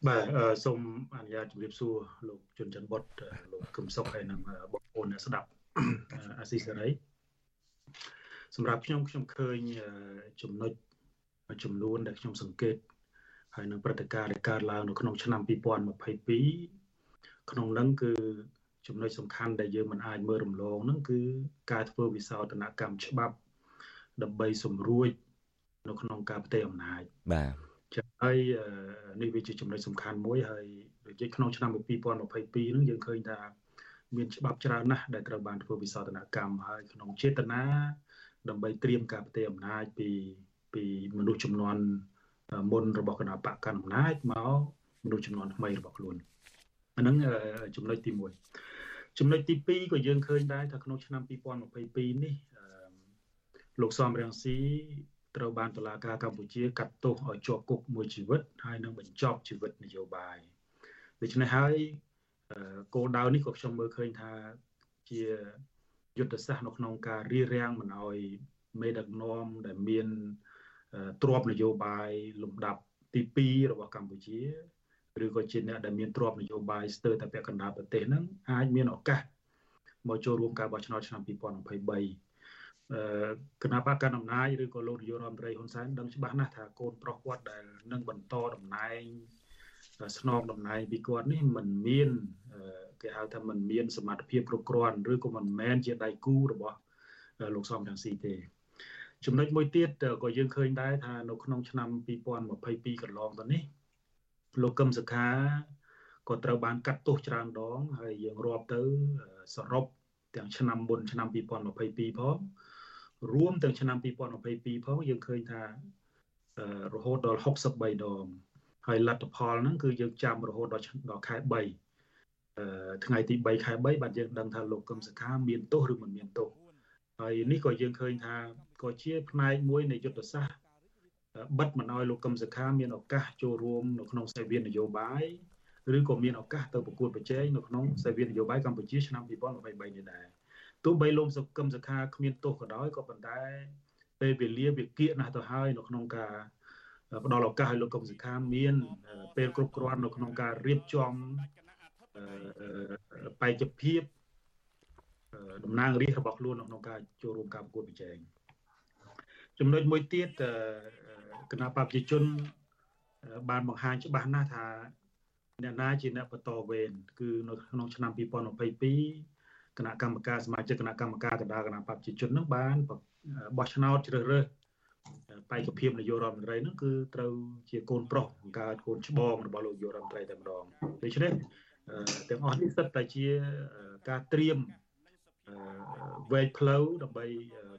បាទសូមអនុញ្ញាតជម្រាបសួរលោកជុនច័ន្ទបុតលោកកឹមសុខហើយនិងបងប្អូនអ្នកស្ដាប់អាស៊ីសេរីសម្រាប់ខ្ញុំខ្ញុំឃើញចំណុចចំនួនដែលខ្ញុំសង្កេតហើយនឹងព្រឹត្តិការណ៍ដែលកើតឡើងនៅក្នុងឆ្នាំ2022ក្នុងនោះគឺចំណុចសំខាន់ដែលយើងមិនអាចមើលរំលងនោះគឺការធ្វើវិសោធនកម្មច្បាប់ដើម្បីសម្រួចនៅក្នុងការផ្ទេរអំណាចបាទ ចឹងហើយនេះវាជាចំណុចសំខាន់មួយហើយដូចជាក្នុងឆ្នាំ2022នោះយើងឃើញថាមានច្បាប់ច្រើនណាស់ដែលត្រូវបានធ្វើវិសោធនកម្មហើយក្នុងចេតនាដើម្បីត្រៀមការផ្ទេរអំណាចពីពីមនុស្សចំនួនមុនរបស់គណៈបកកណ្ដាលអំណាចមកមនុស្សចំនួនថ្មីរបស់ខ្លួនអាហ្នឹងចំណុចទី1ចំណុចទី2ក៏យើងឃើញដែរថាក្នុងឆ្នាំ2022នេះលោកសំរងស៊ី ត្រូវបានតុលាការកម្ពុជាកាត់ទោសឲ្យជាប់គុកមួយជីវិតហើយនឹងបញ្ចប់ជីវិតនយោបាយដូច្នេះហើយគោលដៅនេះក៏ខ្ញុំមើលឃើញថាជាយុទ្ធសាស្ត្រនៅក្នុងការរៀបរៀងមិនឲ្យមេដឹកនាំដែលមានទ្របនយោបាយលំដាប់ទី2របស់កម្ពុជាឬក៏ជាអ្នកដែលមានទ្របនយោបាយស្ទើរតែពាក់កណ្ដាលប្រទេសហ្នឹងអាចមានឱកាសមកចូលរួមការបោះឆ្នោតឆ្នាំ2023 គណៈបកកណ្ដាលអំណាចឬក៏លោកនាយករដ្ឋមន្ត្រីហ៊ុនសែនដឹងច្បាស់ណាស់ថាកូនប្រុសគាត់ដែលនឹងបន្តតំណែងស្នងតំណែងពីគាត់នេះมันមានគេហៅថាมันមានសមត្ថភាពគ្រប់គ្រាន់ឬក៏មិនមែនជាដៃគូរបស់លោកសំរងស៊ីទេចំណុចមួយទៀតក៏យើងឃើញដែរថានៅក្នុងឆ្នាំ2022កន្លងទៅនេះលោកកឹមសុខាក៏ត្រូវបានកាត់ទោសច្រើនដង ហើយយើងរាប់ទៅសរុបទាំងឆ្នាំមុនឆ្នាំ2022ផង រួមទាំងឆ្នាំ2022ផងយើងឃើញថារហូតដល់63ដងហើយលទ្ធផលហ្នឹងគឺយើងចាំរហូតដល់ដល់ខែ3ថ្ងៃទី3ខែ3បាទយើងដឹងថាលោកកឹមសុខាមានទោសឬមិនមានទោសហើយនេះក៏យើងឃើញថាក៏ជាផ្នែកមួយនៃយុទ្ធសាស្ត្របិទមិនឲ្យលោកកឹមសុខាមានឱកាសចូលរួមនៅក្នុងសេវានយោបាយឬក៏មានឱកាសទៅប្រកួតប្រជែងនៅក្នុងសេវានយោបាយកម្ពុជាឆ្នាំ2023នេះដែរ ទោះបីលោកសុកឹមសុខាគ្មានទោសក៏ដោយក៏ប៉ុន្តែពេលវេលាវាគៀកណាស់ទៅហើយនៅក្នុងការផ្ដល់ឱកាសឲ្យលោកកឹមសុខាមាន ពេលគ្រប់គ្រាន់នៅក្នុងការរៀបចំបេក្ខភាពតំណាងរាស្ត្ររបស់ខ្លួនក្នុងការចូលរួមការប្រកួតប្រជែងចំណុចមួយទៀតគណៈបព្វជិជន បានបង្ហាញច្បាស់ណាស់ថាអ្នកណាជាអ្នកបន្តវេនគឺនៅក្នុងឆ្នាំ2022 គណៈកម្មការសមាជិកគណៈកម្មការកណ្ដាលគណៈបព្វជិជននឹងបានបោះឆ្នោតជ្រើសរើសបេក្ខភាពនាយករដ្ឋមន្ត្រីនឹងគឺត្រូវជាកូនប្រុសបង្កើតកូនច្បងរបស់លោកនាយករដ្ឋមន្ត្រីតែម្ដងដូច្នេះទាំងអស់នេះសិតតែជាការត្រៀមវែកផ្លូវដើម្បី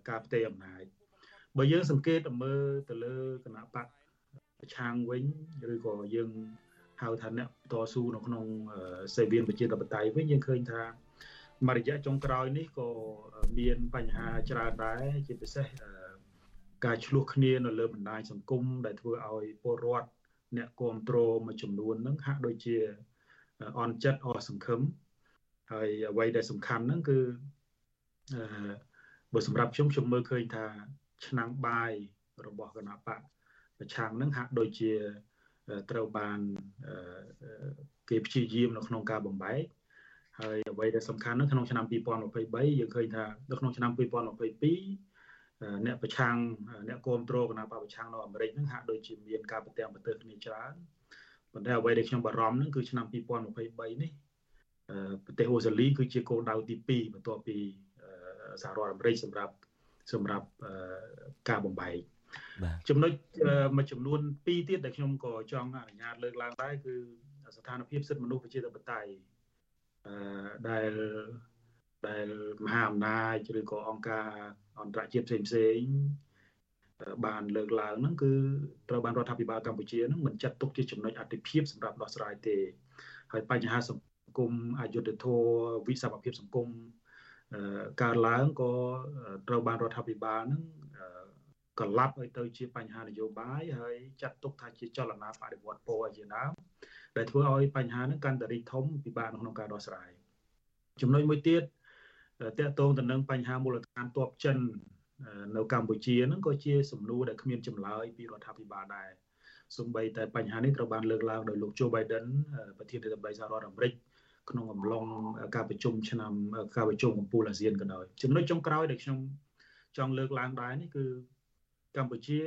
ការផ្ទេរអំណាចបើយើងសង្កេតមើលទៅលើគណៈបកប្រឆាំងវិញឬក៏យើងហៅថាអ្នកតស៊ូនៅក្នុងសេវានប្រជាធិបតេយ្យវិញយើងឃើញថា មួយរយៈចុងក្រោយនេះក៏មានបញ្ហាច្រើនដែរជាពិសេសការឆ្លោះគ្នានៅលើបណ្ដាញសង្គមដែលធ្វើឲ្យពលរដ្ឋអ្នកគ្រប់គ្រងមួយចំនួនហ្នឹងហាក់ដូចជាអន់ចិត្តអស់សង្ឃឹមហើយអ្វីដែលសំខាន់ហ្នឹងគឺអឺបើសម្រាប់ខ្ញុំខ្ញុំមើលឃើញថាឆ្នាំងបាយរបស់គណៈបកប្រឆាំងហ្នឹងហាក់ដូចជាត្រូវបានគេព្យាយាមនៅក្នុងការបំបែក ហើយអ្វីដែលសំខាន់នៅក្នុងឆ្នាំ2023យើងឃើញថានៅក្នុងឆ្នាំ2022អ្នកប្រឆាំងអ្នកគ្រប់គ្រងគណៈបកប្រឆាំងនៅអាមេរិកហ្នឹងហាក់ដូចជាមានការប្រទាំងប្រទើគ្នាច្រើនប៉ុន្តែអ្វីដែលខ្ញុំបារម្ភហ្នឹងគឺឆ្នាំ2023នេះប្រទេសអូស្ត្រាលីគឺជាគោលដៅទី2បន្ទាប់ពីសហរដ្ឋអាមេរិកសម្រាប់សម្រាប់ការបំបែកចំណុចមួយចំនួនពីរទៀតដែលខ្ញុំក៏ចង់អនុញ្ញាតលើកឡើងដែរគឺស្ថានភាពសិទ្ធិមនុស្សប្រជាធិបតេយ្យអឺ ដែលដែលមហាអំណាចឬក៏អង្គការអន្តរជាតិផ្សេងផ្សេងបានលើកឡើងហ្នឹងគឺត្រូវបានរដ្ឋាភិបាលកម្ពុជាហ្នឹងមិនចាត់ទុកជាចំណុចអតិភិបសម្រាប់ដោះស្រាយទេហើយបញ្ហាសង្គមអយុត្តិធម៌វិសមភាពសង្គមកើតឡើងក៏ត្រូវបានរដ្ឋាភិបាលហ្នឹងកលាប់ឲ្យទៅជាបញ្ហានយោបាយហើយចាត់ទុកថាជាចលនាបដិវត្តពណ៌ជាដើម ដែលធ្វើឲ្យបញ្ហាហ្នឹងកាន់តែរីកធំពិបាកក្នុងការដោះស្រាយចំណុចមួយទៀតតកតងទៅនឹងបញ្ហាមូលដ្ឋានតបចិននៅកម្ពុជាហ្នឹងក៏ជាសំណួរដែលគ្មានចម្លើយពីរដ្ឋាភិបាលដែរសូម្បីតែបញ្ហានេះត្រូវបានលើកឡើងដោយលោក Joe Biden ប្រធានាធិបតីសហរដ្ឋអាមេរិកក្នុងអំឡុងការប្រជុំឆ្នាំការប្រជុំកំពូលអាស៊ានក៏ដោយចំណុចចុងក្រោយដែលខ្ញុំចង់លើកឡើងដែរនេះគឺ កម្ពុជា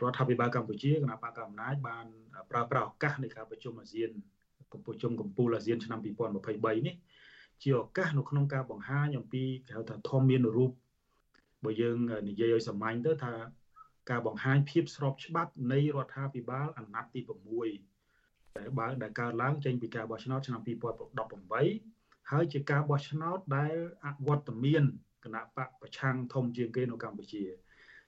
រដ្ឋាភិបាលកម្ពុជាគណៈបកអំណាចបានប្រើប្រាស់ឱកាសនៃការប្រជុំអាស៊ានកំពុងប្រជុំកំពូលអាស៊ានឆ្នាំ2023នេះជាឱកាសនៅក្នុងការបង្ហាញអំពីគេហៅថាធម្មមានរូបបើយើងនិយាយឲ្យសាមញ្ញទៅថាការបង្ហាញភាពស្របច្បាប់នៃរដ្ឋាភិបាលអាណត្តិទី6ដែលបើដែលកើតឡើងចេញពីការបោះឆ្នោតឆ្នាំ2018ហើយជាការបោះឆ្នោតដែលអវត្តមានគណៈបកប្រឆាំងធំជាងគេនៅកម្ពុជា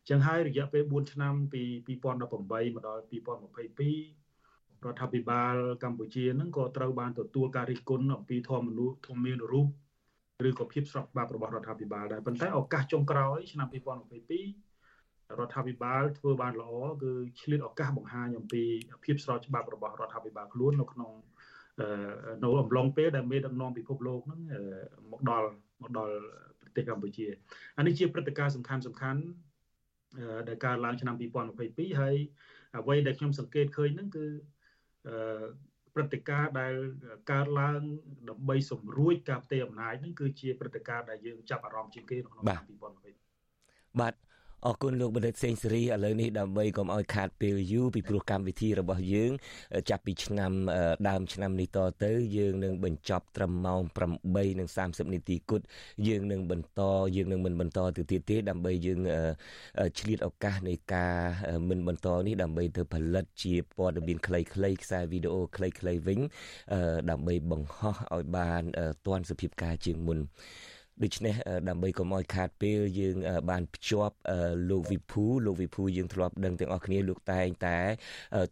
ចឹងហើយរយៈពេល4ឆ្នាំពី2018មកដល់2022រដ្ឋាភិបាលកម្ពុជានឹងក៏ត្រូវបានទទួលការរិះគន់អំពីធម្មនុញ្ញធម្មានរូបឬក៏ភាពស្របច្បាប់របស់រដ្ឋាភិបាលដែរប៉ុន្តែឱកាសចុងក្រោយឆ្នាំ2022រដ្ឋាភិបាលធ្វើបានល្អគឺឆ្លៀតឱកាសបង្ហាញអំពីភាពស្របច្បាប់របស់រដ្ឋាភិបាលខ្លួននៅក្នុងនៅអំឡុងពេលដែលមេដឹកនាំពិភពលោកហ្នឹងមកដល់មកដល់ប្រទេសកម្ពុជាអានេះជាព្រឹត្តិការណ៍សំខាន់សំខាន់ ដែលកើតឡើងឆ្នាំ2022ហើយអ្វីដែលខ្ញុំសង្កេតឃើញហ្នឹងគឺព្រឹត្តិការណ៍ដែលកើតឡើងដើម្បីសម្រួចការផ្ទេរអំណាចហ្នឹងគឺជាព្រឹត្តិការណ៍ដែលយើងចាប់អារម្មណ៍ជាងគេនៅក្នុងឆ្នាំ2022បាទ អរគុណលោកបណ្ឌិតសេងសេរីឥឡូវនេះដើម្បីកុំឲ្យខាតពេលយូរពីព្រោះកម្មវិធីរបស់យើង ចាប់ពីឆ្នាំដើមឆ្នាំនេះតទៅ យើងនឹងបញ្ចប់ត្រឹមម៉ោង8:30នាទីគត់យើងនឹងបន្តយើងនឹងមិនបន្តទៅទៀតទេដើម្បីយើងឆ្លៀតឱកាសនៃការមិនបន្តនេះដើម្បីទៅផលិតជាព័ត៌មានខ្លីៗខ្សែវីដេអូខ្លីៗវិញដើម្បីបង្ហោះឲ្យបានទាន់សភាពការជាងមុន ដូច្នេះដើម្បីកុំឲ្យខាតពេលយើងបានភ្ជាប់លោកវិភូលោកវិភូយើងធ្លាប់ដឹងទាំងអស់គ្នាលោកតែងតែ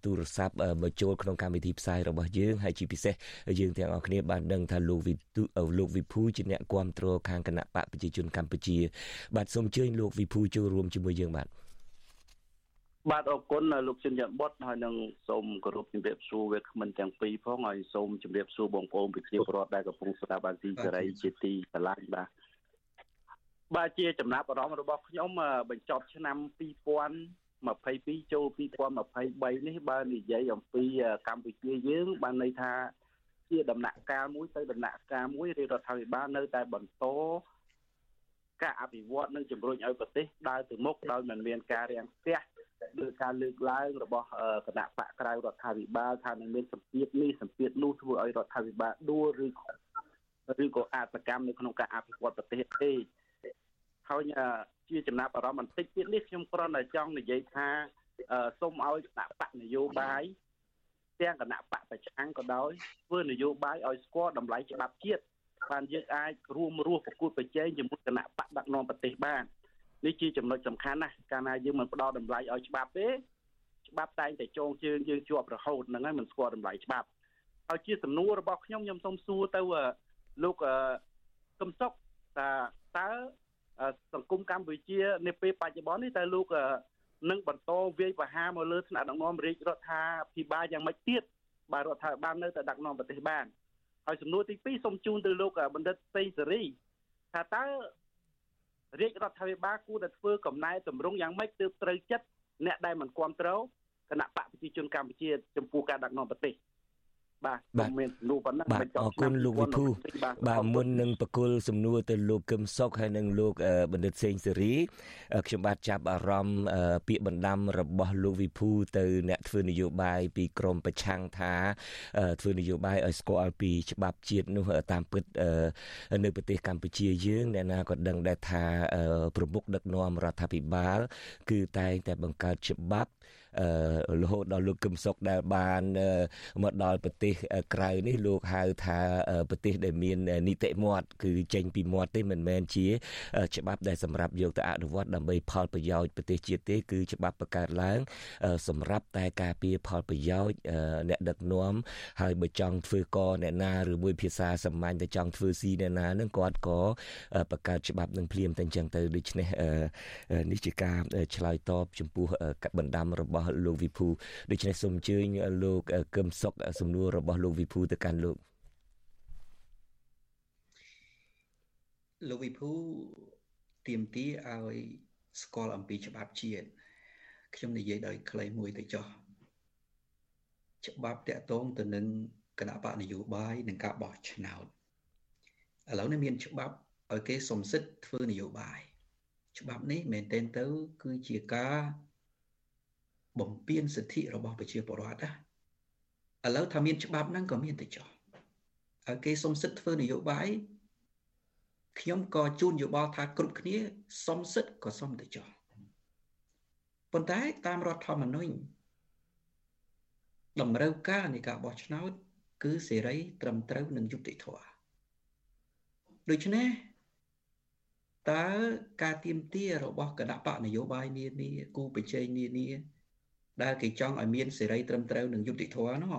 ទូរស័ព្ទមកចូលក្នុងកម្មវិធីផ្សាយរបស់យើងហើយជាពិសេសយើងទាំងអស់គ្នាបានដឹងថាលោកវិលោកវិភូជាអ្នកគ្រប់គ្រងខាងគណៈបកប្រជាជនកម្ពុជា បាទសូមអញ្ជើញលោកវិភូចូលរួមជាមួយយើងបាទ បាទអរគុណលោកជិនយ៉ាងបុតហើយនឹងសូមគោរពជំរាបសួរវាគ្មិនទាំងពីរផងហើយសូមជំរាបសួរបងប្អូនពីគ្នាប្រវត្តិដែលកំពុងស្ដាប់អាស៊ីសេរីជាទីស្រឡាញ់បាទបាទជាចំណាប់អារម្មណ៍របស់ខ្ញុំបញ្ចប់ឆ្នាំ2022ចូល2023នេះបើនិយាយអំពីកម្ពុជាយើង បានន័យថាជាដំណាក់កាលមួយទៅដំណាក់កាលមួយរាជរដ្ឋាភិបាលនៅតែបន្តការអភិវឌ្ឍនិងជំរុញឲ្យប្រទេសដើរទៅមុខដោយមិនមានការរាំងស្ទះ ដោយការលើកឡើងរបស់គណៈបកក្រៅរដ្ឋាភិបាលថានឹងមានសម្ពាធនេះសម្ពាធនោះធ្វើឲ្យរដ្ឋាភិបាលដួលឬឬក៏អសកម្មនៅក្នុងការអភិវឌ្ឍប្រទេសទេហើយជាចំណាប់អារម្មណ៍បន្តិចទៀតនេះខ្ញុំគ្រាន់តែចង់និយាយថាសូមឲ្យគណៈបកនយោបាយទាំងគណៈបកប្រឆាំងក៏ដោយធ្វើនយោបាយឲ្យស្គាល់តម្លៃច្បាប់ជាតិបានយើងអាចរួមរស់ប្រកួតប្រជែងជាមួយគណៈបកដឹកនាំប្រទេសបាន នេះជាចំណុចសំខាន់ណាស់កាលណាយើងមិនផ្ដល់តម្លៃឲ្យច្បាប់ទេច្បាប់តែងតែចងជើងយើងជាប់រហូតហ្នឹងហើយមិនស្គាល់តម្លៃច្បាប់ហើយជាសំណួររបស់ខ្ញុំខ្ញុំសូមសួរទៅលោកកឹមសុខថាតើសង្គមកម្ពុជានៅពេលបច្ចុប្បន្ននេះតើលោកនឹងបន្តវាយប្រហារមកលើថ្នាក់ដឹកនាំរាជរដ្ឋាភិបាលយ៉ាងម៉េចទៀតបាទរដ្ឋាភិបាលនៅតែដឹកនាំប្រទេសបានហើយសំណួរទី2សូមជូនទៅលោកបណ្ឌិតសេងសេរីថាតើ រាជរដ្ឋាភិបាលគួរតែធ្វើកំណែតម្រង់យ៉ាងម៉េចទើបត្រូវចិត្តអ្នកដែលមិនគ្រប់គ្រងគណៈបកប្រជាជនកម្ពុជាចំពោះការដឹកនាំប្រទេស បាទបាទមានសំណួរប៉ុណ្ណឹងបាទអរគុណលោកវិភូបាទមុននឹងបកគលសំណួរទៅលោកកឹមសុខហើយនិងលោកបណ្ឌិតសេងសេរីខ្ញុំបាទចាប់អារម្មណ៍ពាក្យបណ្ដាំរបស់លោកវិភូទៅអ្នកធ្វើនយោបាយពីក្រមប្រឆាំងថា ធ្វើនយោបាយឲ្យស្គាល់ពីច្បាប់ជាតិនោះតាមពិតនៅប្រទេសកម្ពុជាយើងអ្នកណាក៏ដឹងដែរថាប្រមុខដឹកនាំរដ្ឋាភិបាល គឺតែងតែបង្កើតច្បាប់ រហូតដល់លោកកឹមសុខដែលបានមកដល់ប្រទេសក្រៅនេះលោកហៅថាប្រទេសដែលមាននីតិមាត់គឺចេញពីមាត់ទេមិនមែនជា ច្បាប់ដែលសម្រាប់យកទៅអនុវត្តដើម្បីផលប្រយោជន៍ប្រទេសជាតិទេគឺច្បាប់បង្កើតឡើង សម្រាប់តែការពារផលប្រយោជន៍អ្នកដឹកនាំហើយបើចង់ធ្វើកអ្នកណាឬមួយភាសាសាមញ្ញទៅចង់ធ្វើស៊ីអ្នកណានឹងគាត់ក៏បង្កើតច្បាប់នឹងភ្លាមតែអញ្ចឹងទៅដូច្នេះនេះជាការឆ្លើយតបចំពោះបណ្ដាំរបស់របស់លោកវិភូដូច្នេះសូមអញ្ជើញលោកកឹមសុខសំណួររបស់លោកវិភូទៅកាន់លោកលោកវិភូទៀមទាឲ្យស្គាល់អំពីច្បាប់ជាតិខ្ញុំនិយាយដោយខ្លីមួយទៅចោះច្បាប់តាក់ទងទៅនឹងគណៈបកនយោបាយនិងការបោះឆ្នោតឥឡូវនេះមានច្បាប់ឲ្យគេសំសិទ្ធធ្វើនយោបាយច្បាប់នេះមែនទែនទៅ គឺជាការ បំពេញសិទ្ធិរបស់ប្រជាពលរដ្ឋណាឥឡូវថាមានច្បាប់ហ្នឹងក៏មានទៅចុះហើយគេសុំសិទ្ធធ្វើនយោបាយខ្ញុំក៏ជូនយោបល់ថាគ្រប់គ្នាសុំសិទ្ធក៏សុំទៅចុះប៉ុន្តែតាមរដ្ឋធម្មនុញ្ញតម្រូវការនៃការបោះឆ្នោត គឺសេរី ត្រឹមត្រូវនិងយុត្តិធម៌ដូច្នេះតើការទៀមទារបស់គណៈបកនយោបាយនានាគូប្រជែងនានា ដែលគេចង់ឲ្យមានសេរីត្រឹមត្រូវនិងយុត្តិធម៌នោះ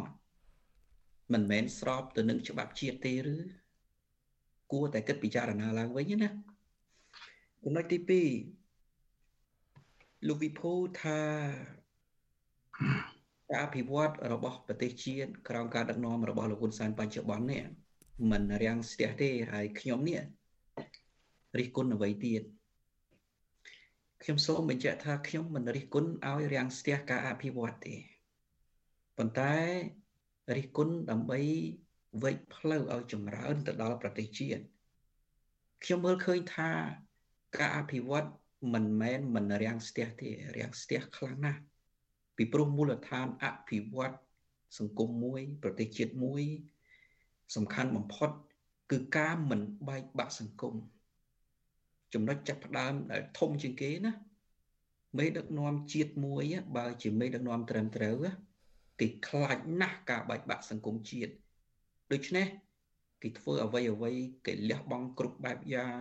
មិនមែនស្របទៅនឹងច្បាប់ជាតិទេឬគួរតែគិតពិចារណាឡើងវិញណាចំណុចទី2លោកវិភូថាការអភិវឌ្ឍរបស់ប្រទេសជាតិក្រោមការដឹកនាំរបស់លោកហ៊ុនសែនបច្ចុប្បន្ននេះមិនរាំងស្ទះទេហើយខ្ញុំនេះរិះគន់អ្វីទៀត ខ្ញុំសូមបញ្ជាក់ថាខ្ញុំមិនរិះគន់ឲ្យរាំងស្ទះការអភិវឌ្ឍទេប៉ុន្តែរិះគន់ដើម្បីវិច្ចផ្លូវឲ្យចម្រើនទៅដល់ប្រទេសជាតិខ្ញុំមើលឃើញថាការអភិវឌ្ឍមិនមែនមិនរាំងស្ទះទេរាំងស្ទះខ្លាំងណាស់ពីព្រោះមូលដ្ឋានអភិវឌ្ឍសង្គមមួយ ប្រទេសជាតិមួយ សំខាន់បំផុត គឺការមិនបែកបាក់សង្គម ចំណុចចាប់ផ្ដើមដែលធំជាងគេណាមេដឹកនាំជាតិមួយបើជាមេដឹកនាំត្រឹមត្រូវគេខ្លាចណាស់ការបែកបាក់សង្គមជាតិដូច្នេះគេធ្វើអ្វីអ្វីគេលះបង់គ្រប់បែបយ៉ាង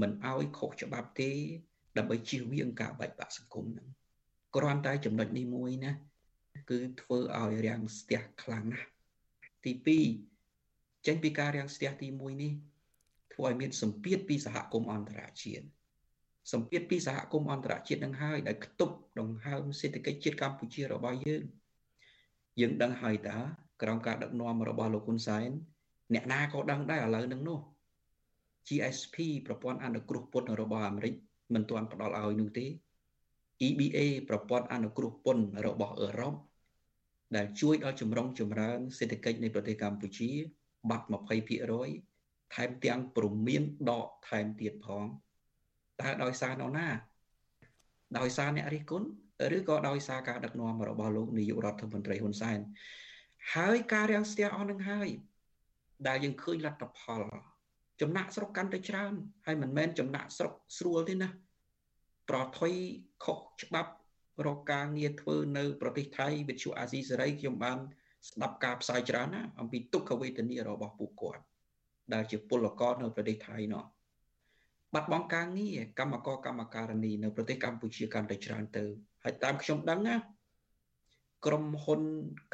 មិនឲ្យខុសច្បាប់ទេ ដើម្បីជៀសវាងការបែកបាក់សង្គមហ្នឹងគ្រាន់តែចំណុចនេះមួយណាគឺធ្វើឲ្យរាំងស្ទះខ្លាំងណាស់ទី2ចេញពីការរាំងស្ទះទី1នេះ ធ្វើឲ្យមានសម្ពាធពីសហគមន៍អន្តរជាតិសម្ពាធពីសហគមន៍អន្តរជាតិនឹងហើយដែលខ្ទប់ដង្ហើមសេដ្ឋកិច្ចជាតិកម្ពុជារបស់យើងយើងដឹងហើយតើក្រោមការដឹកនាំរបស់លោកហ៊ុនសែនអ្នកណាក៏ដឹងដែរឥឡូវហ្នឹងនោះ GSP ប្រព័ន្ធអនុគ្រោះពន្ធរបស់អាមេរិកមិនទាន់ផ្ដល់ឲ្យនោះទេ EBA ប្រព័ន្ធអនុគ្រោះពន្ធរបស់អឺរ៉ុបដែលជួយដល់ចម្រុងចម្រើនសេដ្ឋកិច្ចនៃប្រទេសកម្ពុជា បាត់20% ថែមទាំងព្រមានដកថែមទៀតផងតើដោយសារនរណា ដោយសារអ្នករិះគន់ឬក៏ដោយសារការដឹកនាំរបស់លោកនាយករដ្ឋមន្ត្រីហ៊ុនសែនហើយការរាំងស្ទះអស់នឹងហើយ ដែលយើងឃើញលទ្ធផល ចំណាក់ស្រុកកាន់តែច្រើន ហើយមិនមែនចំណាក់ស្រុកស្រួលទេណាប្រថុយខុសច្បាប់រកការងារធ្វើនៅ ប្រទេសថៃវិទ្យុអាស៊ីសេរីខ្ញុំបានស្ដាប់ការផ្សាយច្រើនណាអំពីទុក្ខវេទនារបស់ពួកគាត់ ដែលជាពលករនៅប្រទេសថៃនោះបាត់បង់ការងារកម្មករកម្មការនីនៅប្រទេសកម្ពុជាកាន់តែច្រើនទៅហើយតាមខ្ញុំដឹងណាក្រុមហ៊ុន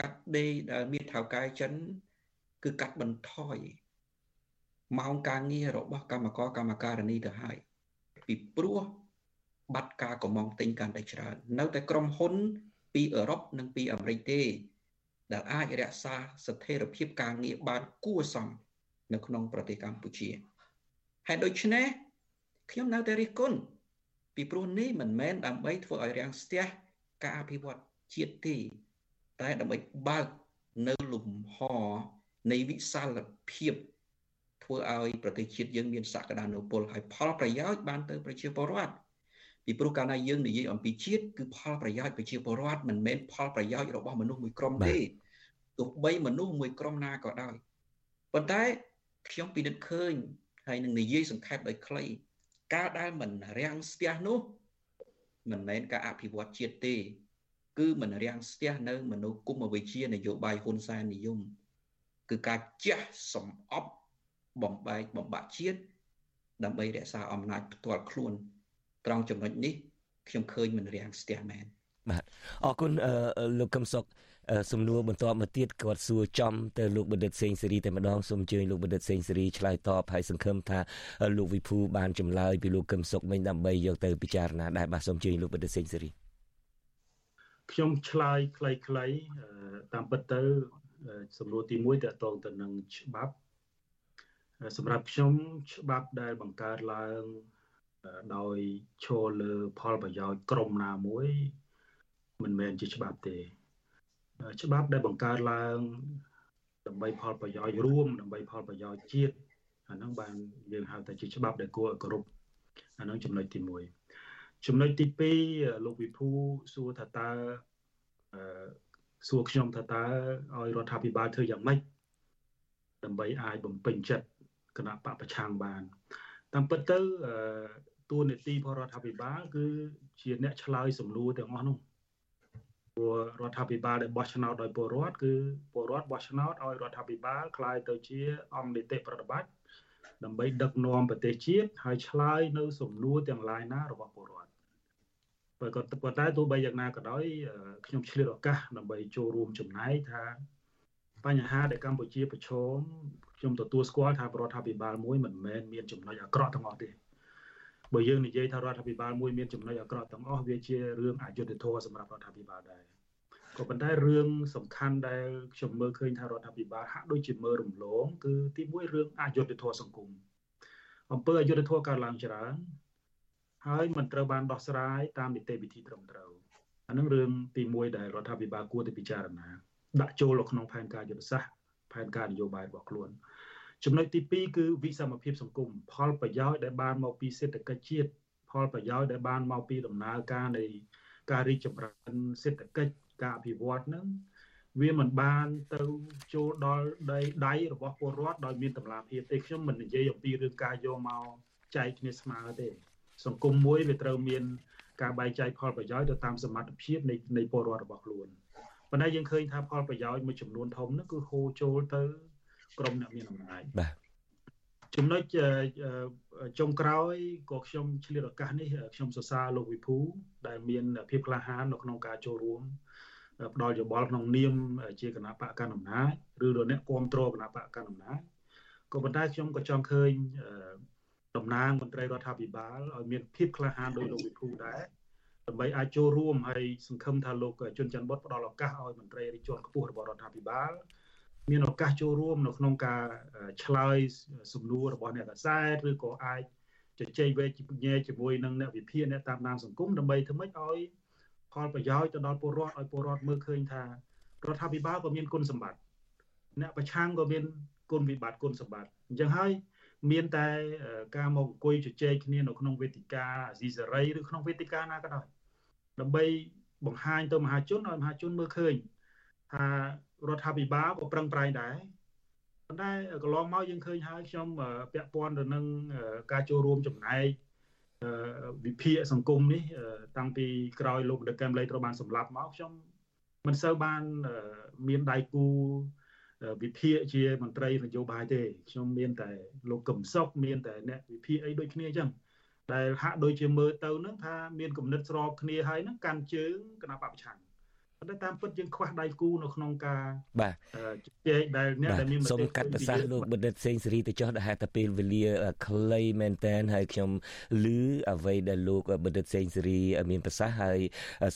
កាត់ដេរដែលមានថៅកែចិន គឺកាត់បន្ថយម៉ោងការងាររបស់កម្មករកម្មការិនីទៅហើយពីព្រោះបាត់ការកំងទិញកាន់តែច្រើន នៅតែក្រុមហ៊ុន ពីអឺរ៉ុបនិងពីអាមេរិកទេ ដែលអាចរក្សាស្ថិរភាពការងារបានគួរសម នៅក្នុងប្រទេសកម្ពុជាហេតុដូច្នេះខ្ញុំនៅតែរិះគន់ពីព្រោះនេះមិនមែនដើម្បីធ្វើឲ្យរាំងស្ទះការអភិវឌ្ឍជាតិទេតែដើម្បីបើកនៅលំហនៃវិសាលភាពធ្វើឲ្យប្រទេសជាតិយើងមានសក្តានុពលហើយផលប្រយោជន៍បានទៅប្រជាពលរដ្ឋពីព្រោះកាលណាយើងនិយាយអំពីជាតិគឺផលប្រយោជន៍ប្រជាពលរដ្ឋមិនមែនផលប្រយោជន៍របស់មនុស្សមួយក្រុមទេទោះបីមនុស្សមួយក្រុមណាក៏ដោយប៉ុន្តែ ខ្ញុំពិនិត្យឃើញហើយនឹងនិយាយសង្ខេបដោយខ្លីការដែលមិនរាំងស្ទះនោះមិនមែនការអភិវឌ្ឍជាតិទេ គឺមិនរាំងស្ទះនៅមនោគមវិជ្ជានយោបាយហ៊ុនសែននិយមគឺការជះសំអប់បំបែកបំបាក់ជាតិដើម្បីរក្សាអំណាចផ្ទាល់ខ្លួន ត្រង់ចំណុចនេះខ្ញុំឃើញមិនរាំងស្ទះមែនបាទអរគុណលោកកឹមសុខ សំណួរបន្តមកទៀតគាត់សួរចំទៅលោកបណ្ឌិតសេងសេរីតែម្ដងសូមអញ្ជើញលោកបណ្ឌិតសេងសេរីឆ្លើយតបហើយសង្ឃឹមថាលោកវិភូបានចម្លើយពីលោកកឹមសុខមិញដើម្បីយកទៅពិចារណាដែរបាទសូមអញ្ជើញលោកបណ្ឌិតសេងសេរីខ្ញុំឆ្លើយខ្លីៗតាមពិតទៅសំណួរទី1តកតងទៅនឹងច្បាប់សម្រាប់ខ្ញុំច្បាប់ដែលបង្កើតឡើងដោយឈលលើផលប្រយោជន៍ក្រុមណាមួយ មិនមែនជាច្បាប់ទេ ច្បាប់ដែលបង្កើតឡើងដើម្បីផលប្រយោជន៍រួមដើម្បីផលប្រយោជន៍ជាតិអាហ្នឹងបានយើងហៅថាជាច្បាប់ដែលគួរឲ្យគោរពអាហ្នឹងចំណុចទី1ចំណុចទី2លោកវិភូសួរថាតើអឺសួរខ្ញុំថាតើឲ្យរដ្ឋាភិបាលធ្វើយ៉ាងម៉េចដើម្បីអាចបំពេញចិត្តគណៈបពប្រឆាំងបានតាមពិតទៅតួនាទីរបស់រដ្ឋាភិបាលគឺជាអ្នកឆ្លើយសំណួរទាំងអស់នោះ ព្រោះរដ្ឋាភិបាលដែលបោះឆ្នោតដោយពលរដ្ឋគឺពលរដ្ឋបោះឆ្នោតឲ្យរដ្ឋាភិបាលคล้ายទៅជាអង្គនីតិប្រតិបត្តិដើម្បីដឹកនាំប្រទេសជាតិហើយឆ្លើយនៅសំណួរទាំងឡាយណារបស់ពលរដ្ឋបើក៏ប៉ុន្តែទោះបីយ៉ាងណាក៏ដោយខ្ញុំឆ្លៀតឱកាសដើម្បីចូលរួមចំណែកថាបញ្ហាដែលកម្ពុជាប្រឈមខ្ញុំទទួលស្គាល់ថារដ្ឋាភិបាលមួយមិនមែនមានចំណុចអាក្រក់ទាំងអស់ទេ បើយើងនិយាយថារដ្ឋាភិបាលមួយមានចំណុចអាក្រក់ទាំងអស់វាជារឿងអយុត្តិធម៌សម្រាប់រដ្ឋាភិបាលដែរក៏ប៉ុន្តែរឿងសំខាន់ដែលខ្ញុំមើលឃើញថារដ្ឋាភិបាលហាក់ដូចជាមើលរំលងគឺទីមួយរឿងអយុត្តិធម៌សង្គមអំពើអយុត្តិធម៌កើតឡើងច្រើនហើយមិនត្រូវបានដោះស្រាយតាមនីតិវិធីត្រឹមត្រូវអានឹងរឿងទី1ដែលរដ្ឋាភិបាលគួរតែពិចារណាដាក់ចូលនៅក្នុងផែនការយុទ្ធសាស្ត្រផែនការនយោបាយរបស់ខ្លួន ចំណុចទី2គឺវិសមភាពសង្គមផលប្រយោជន៍ដែលបានមកពីសេដ្ឋកិច្ចជាតិផលប្រយោជន៍ដែលបានមកពីដំណើរការនៃការរីកចម្រើនសេដ្ឋកិច្ចការអភិវឌ្ឍនឹងវាមិនបានទៅចូលដល់ដៃដៃរបស់ពលរដ្ឋដោយមានតម្លាភាពទេខ្ញុំមិននិយាយអំពីរឿងការយកមកចែកគ្នាស្មើទេ សង្គមមួយវាត្រូវមាន ការបែងចែកផលប្រយោជន៍ទៅតាមសមត្ថភាពនៃនៃពលរដ្ឋរបស់ខ្លួនប៉ុន្តែយើងឃើញថាផលប្រយោជន៍មួយចំនួនធំនោះគឺហូរចូលទៅ ក្រុមអ្នកមានអំណាចបាទចំណុចចុងក្រោយក៏ខ្ញុំឆ្លៀតឱកាសនេះខ្ញុំសរសើរលោកវិភូដែលមានភាពក្លាហាននៅក្នុងការចូលរួមផ្ដល់យោបល់ក្នុងនាមជាគណៈបកកណ្ដាលអំណាចឬអ្នកគ្រប់គ្រងគណៈបកកណ្ដាលអំណាចក៏ប៉ុន្តែខ្ញុំក៏ចង់ឃើញតំណាងមន្ត្រីរដ្ឋាភិបាលឲ្យមានភាពក្លាហានដោយលោកវិភូដែរដើម្បីអាចចូលរួមហើយសង្ឃឹមថាលោកជុនច័ន្ទបុតផ្ដល់ឱកាសឲ្យមន្ត្រីរាជជាន់ខ្ពស់របស់រដ្ឋាភិបាល មានឱកាសចូលរួមនៅក្នុងការឆ្លើយសំណួររបស់អ្នកកសែតឬក៏អាចជជែកវែកញែកជាមួយនឹងអ្នកវិភាគអ្នកតាមដានសង្គមដើម្បីធ្វើម៉េចឲ្យផលប្រយោជន៍ទៅដល់ពលរដ្ឋឲ្យពលរដ្ឋមើលឃើញថារដ្ឋាភិបាលក៏មានគុណសម្បត្តិអ្នកប្រឆាំងក៏មានគុណវិបត្តិគុណសម្បត្តិអញ្ចឹងហើយមានតែការមកអង្គុយជជែកគ្នានៅក្នុងវេទិកាអាស៊ីសេរីឬក្នុងវេទិកាណាក៏ដោយដើម្បីបង្ហាញទៅមហាជនឲ្យមហាជនមើលឃើញថា រដ្ឋាភិបាលក៏ប្រឹងប្រែងដែរប៉ុន្តែកន្លងមកយើងឃើញហើយខ្ញុំពាក់ព័ន្ធទៅនឹងការចូលរួមចំណែកវិភាគសង្គមនេះតាំងពីក្រោយលោកដកែមលីត្រូវបានសម្លាប់មកខ្ញុំមិនសូវបានមានដៃគូវិភាគជាមន្ត្រីនយោបាយទេខ្ញុំមានតែលោកកឹមសុខមានតែអ្នកវិភាគអីដូចគ្នាអញ្ចឹងដែលហាក់ដូចជាមើលទៅនឹងថាមានគំនិតស្របគ្នាហើយនឹងកាន់ជើងគណៈបព្វឆាំងហ ប៉ុន្តែតាមពិតយើងខ្វះដៃគូនៅក្នុងការបាទជជែកដែលអ្នកដែលមានមតិសូមកាត់ប្រសាសន៍លោកបណ្ឌិតសេងសេរីទៅចោះដែលហេតុតែពេលវេលាខ្លីមែនតើហើយខ្ញុំឮអ្វីដែលលោកបណ្ឌិតសេងសេរីមានប្រសាសន៍ហើយ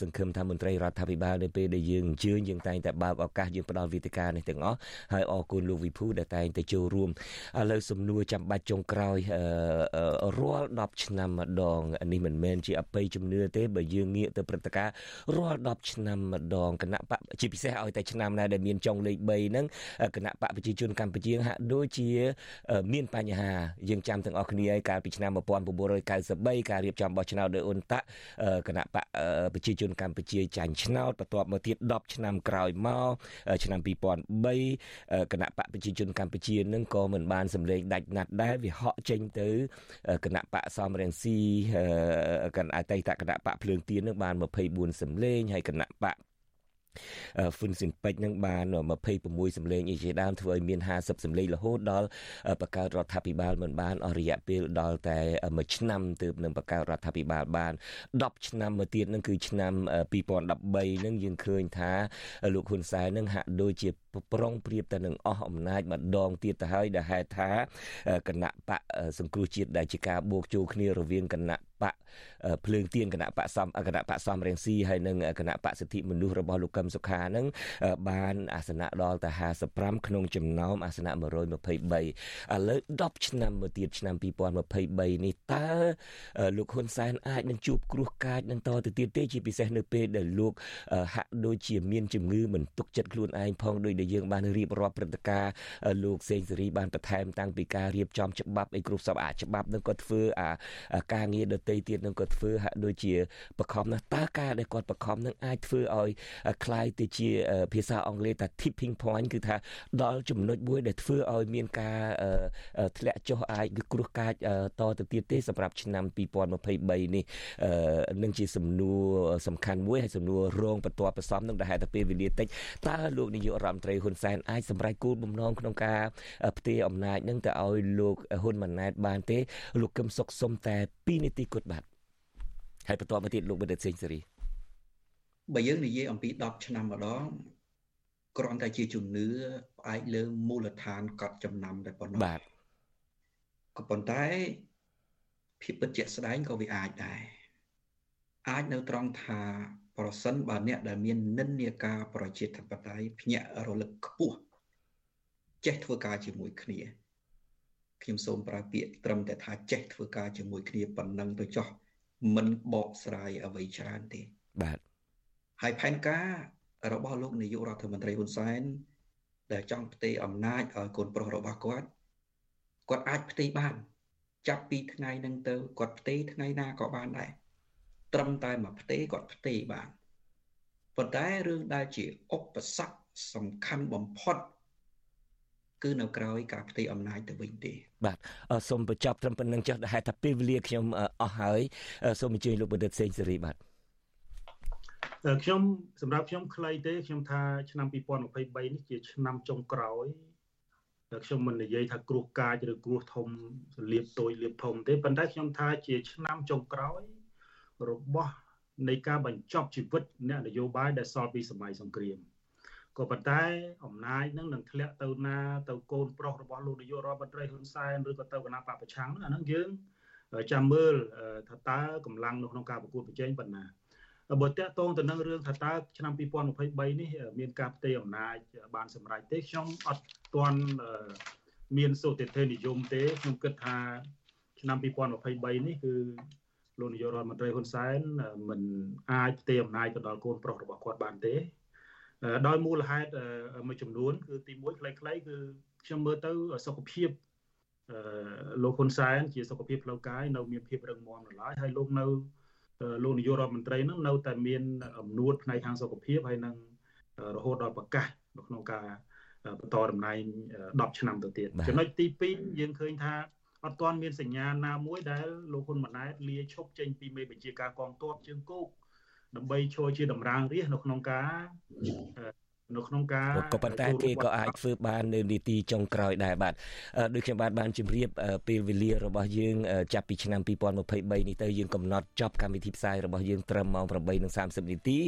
សង្ឃឹមថាមន្ត្រីរដ្ឋាភិបាលនៅពេលដែលយើងអញ្ជើញយើងតែងតែបើកឱកាសយើងផ្ដល់វេទិកានេះទាំងអស់ហើយអរគុណលោកវិភូដែលតែងតែចូលរួមឥឡូវសំណួរចាំបាច់ចុងក្រោយរាល់10ឆ្នាំម្ដងនេះមិនមែនជាអបិយជំនឿទេបើយើងងាកទៅព្រឹត្តិការណ៍រាល់10ឆ្នាំម្ដងគណៈបកជាពិសេសឲ្យតែឆ្នាំណាដែលមានចុងលេខ3ហ្នឹងគណៈបកប្រជាជនកម្ពុជាហាក់ដូចជាមានបញ្ហាយើងចាំទាំងអស់គ្នាឲ្យកាលពីឆ្នាំ1993ការរៀបចំបោះឆ្នោតដោយអ៊ុនតាក់គណៈបកប្រជាជនកម្ពុជាចាញ់ឆ្នោតបន្ទាប់មកទៀត10ឆ្នាំក្រោយមកឆ្នាំ2003គណៈបកប្រជាជនកម្ពុជានឹងក៏មិនបានសម្លេងដាច់ណាត់ដែរវាហក់ចេញទៅគណៈបកសំរងស៊ីគណៈអតីតគណៈបកភ្លើងទៀននឹងបាន24សម្លេងហើយគណៈបក ហ្វុនស៊ីនពេចនឹងបាន26សម្លេងអីជាដើមធ្វើឲ្យមាន50សម្លេងរហូតដល់បង្កើតរដ្ឋាភិបាលមិនបានអស់រយៈពេលដល់តែមួយឆ្នាំទើបនឹងបង្កើតរដ្ឋាភិបាលបាន10ឆ្នាំមកទៀតនឹងគឺឆ្នាំ2013នឹងយើងឃើញថាលោកហ៊ុនសែននឹងហាក់ដូចជា ប្រុងប្រៀបទៅនឹងអស់អំណាចម្ដងទៀតទៅហើយដែលហេតុថាគណៈបកសង្គ្រោះជាតិដែលជាការបូកចូលគ្នារវាងគណៈបកភ្លើងទៀនគណៈបកសំគណៈបកសំរងស៊ីហើយនិងគណៈបកសិទ្ធិមនុស្សរបស់លោកកឹមសុខានឹងបានអាសនៈដល់ទៅ55ក្នុងចំណោមអាសនៈ123ឥឡូវ10ឆ្នាំមកទៀតឆ្នាំ2023នេះតើលោកហ៊ុនសែនអាចនឹងជួបគ្រោះកាចនឹងតទៅទៀតទេជាពិសេសនៅពេលដែលលោកហាក់ដូចជាមានជំងឺមិនទុកចិត្តខ្លួនឯងផងដោយដែយើងបានរៀបរាប់ព្រឹត្តិការណ៍លោកសេងសេរីបានបន្ថែមតាំងពីការរៀបចំច្បាប់អីគ្រប់សពអាច្បាប់នឹងក៏ធ្វើអាការងារដទៃទៀតនឹងក៏ធ្វើហាក់ដូចជាបខំណាស់តើការដែលគាត់បខំនឹងអាចធ្វើឲ្យคล้ายទៅជាភាសាអង់គ្លេសថា tipping point គឺថាដល់ចំណុចមួយដែលធ្វើឲ្យមានការធ្លាក់ចុះអាចឬគ្រោះកាចតទៅទៀតទេសម្រាប់ឆ្នាំ2023នេះនឹងជាសំណួរសំខាន់មួយហើយសំណួររងបន្ទាប់បន្សំនឹងដែលហេតុតែពេលវេលាតិចតើលោកនាយករដ្ឋមន្ត្រី ហ៊ុនសែនអាចសម្រេចគោលបំណងក្នុងការផ្ទេរអំណាចនឹងទៅឲ្យលោកហ៊ុនម៉ាណែតបានទេលោកកឹមសុខសុំតែ2នាទីគត់បាទហើយបន្តមកទៀតលោកបណ្ឌិតសេងសេរីបើយើងនិយាយអំពី10ឆ្នាំម្ដងគ្រាន់តែជាជំនឿផ្អែកលើមូលដ្ឋានកត់ចំណាំតែប៉ុណ្ណោះបាទក៏ប៉ុន្តែភាពពិតជាក់ស្ដែងក៏វាអាចដែរអាចនៅត្រង់ថា ប្រសិនបើអ្នកដែលមាននិន្នាការប្រជាធិបតេយ្យភ្ញាក់រលឹកខ្ពស់ចេះធ្វើការជាមួយគ្នាខ្ញុំសូមប្រើពាក្យត្រឹមតែថាចេះធ្វើការជាមួយគ្នាប៉ុណ្ណឹងទៅចោះមិនបកស្រាយអ្វីច្រើនទេបាទហើយផែនការរបស់លោកនាយករដ្ឋមន្ត្រីហ៊ុនសែនដែលចង់ផ្ទេរអំណាចឲ្យកូនប្រុសរបស់គាត់គាត់អាចផ្ទេរបាន ចាប់ពីថ្ងៃហ្នឹងទៅគាត់ផ្ទេរថ្ងៃណាក៏បានដែរ ត្រឹមតែមកផ្ទេរគាត់ផ្ទេរបានប៉ុន្តែរឿងដែលជាឧបសគ្គសំខាន់បំផុតគឺនៅក្រោយការផ្ទេរអំណាចទៅវិញទេបាទសូមបញ្ចប់ត្រឹមប៉ុណ្្នឹងចុះដែលហេតុថាពេលវេលាខ្ញុំអស់ហើយសូមអញ្ជើញលោកបណ្ឌិតសេងសេរីបាទខ្ញុំសម្រាប់ខ្ញុំខ្លីទេខ្ញុំថាឆ្នាំ2023នេះជាឆ្នាំចុងក្រោយតែខ្ញុំមិននិយាយថាគ្រោះកាចឬគ្រោះធំលៀបតូចលៀបធំទេប៉ុន្តែខ្ញុំថាជាឆ្នាំចុងក្រោយ របស់នៃការបញ្ចប់ជីវិតអ្នកនយោបាយដែលសល់ពីសម័យសង្គ្រាមក៏ប៉ុន្តែអំណាចនឹងនឹងធ្លាក់ទៅណាទៅកូនប្រុសរបស់លោកនាយករដ្ឋមន្ត្រីហ៊ុនសែនឬក៏ទៅគណៈបពប្រឆាំងអាហ្នឹងយើងចាំមើលថាតើកម្លាំងនៅក្នុងការប្រកួតប្រជែងប៉ុណ្ណាបើតកតងទៅនឹងរឿងថាតើឆ្នាំ2023នេះមានការផ្ទេរអំណាចបានសម្រេចទេខ្ញុំអត់ទាន់មានសុតិធិនិយមទេខ្ញុំគិតថាឆ្នាំ2023នេះគឺ លោកនាយករដ្ឋមន្ត្រីហ៊ុនសែនមិនអាចផ្ទេរអំណាចទៅដល់កូនប្រុសរបស់គាត់បានទេដោយមូលហេតុមួយចំនួនគឺទី1ខ្លីៗគឺខ្ញុំមើលទៅសុខភាពលោកហ៊ុនសែនជាសុខភាពផ្លូវកាយនៅមានភាពរឹងមាំនៅឡើយហើយលោកនៅលោកនាយករដ្ឋមន្ត្រីនឹងនៅតែមានអំណួតផ្នែកខាងសុខភាពហើយនឹងរហូតដល់ប្រកាសនៅក្នុងការបន្តតំណែង10ឆ្នាំទៅទៀតចំណុចទី2យើងឃើញថា អត់ទាន់មានសញ្ញាណាមួយដែលលោកហ៊ុនម៉ាណែតលាឈប់ចេញពីមេបញ្ជាការកងទ័ពជើងគោកដើម្បីចូលជាតម្រាងរាជនៅក្នុងការ នៅក្នុងការក៏ប៉ុន្តែគេក៏អាចធ្វើបាននៅនីតិចុងក្រោយដែរបាទដូចខ្ញុំបាទបានជម្រាបពេលវេលារបស់យើងចាប់ពីឆ្នាំ2023នេះទៅយើងកំណត់ចប់កម្មវិធីផ្សាយរបស់យើងត្រឹមម៉ោង8:30នាទី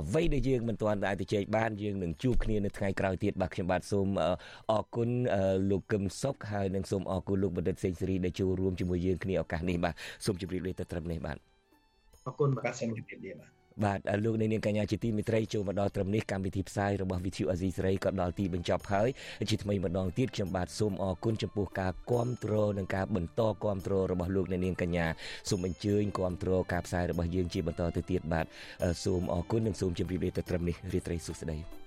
អ្វីដែលយើងមិនទាន់អាចទៅជែកបានយើងនឹងជួបគ្នានៅថ្ងៃក្រោយទៀតបាទខ្ញុំបាទសូមអរគុណលោកកឹមសុខហើយនិងសូមអរគុណលោកបណ្ឌិតសេងសេរីដែលចូលរួមជាមួយយើងគ្នាឱកាសនេះបាទសូមជម្រាបលាទៅត្រឹមនេះបាទអរគុណបាទសូមជម្រាបលាបាទ បាទលោកនាងកញ្ញាជាទីមេត្រីចូលមកដល់ត្រឹមនេះកម្មវិធីផ្សាយរបស់ VTV អាស៊ីសេរីក៏ដល់ទីបញ្ចប់ហើយជាថ្មីម្ដងទៀតខ្ញុំបាទសូមអរគុណចំពោះការគ្រប់គ្រងនិងការបន្តគ្រប់គ្រងរបស់លោកនាងកញ្ញាសូមអញ្ជើញគ្រប់គ្រងការផ្សាយរបស់យើងជាបន្តទៅទៀតបាទសូមអរគុណនិងសូមជម្រាបលាទៅត្រឹមនេះរាត្រីសុខស្ដី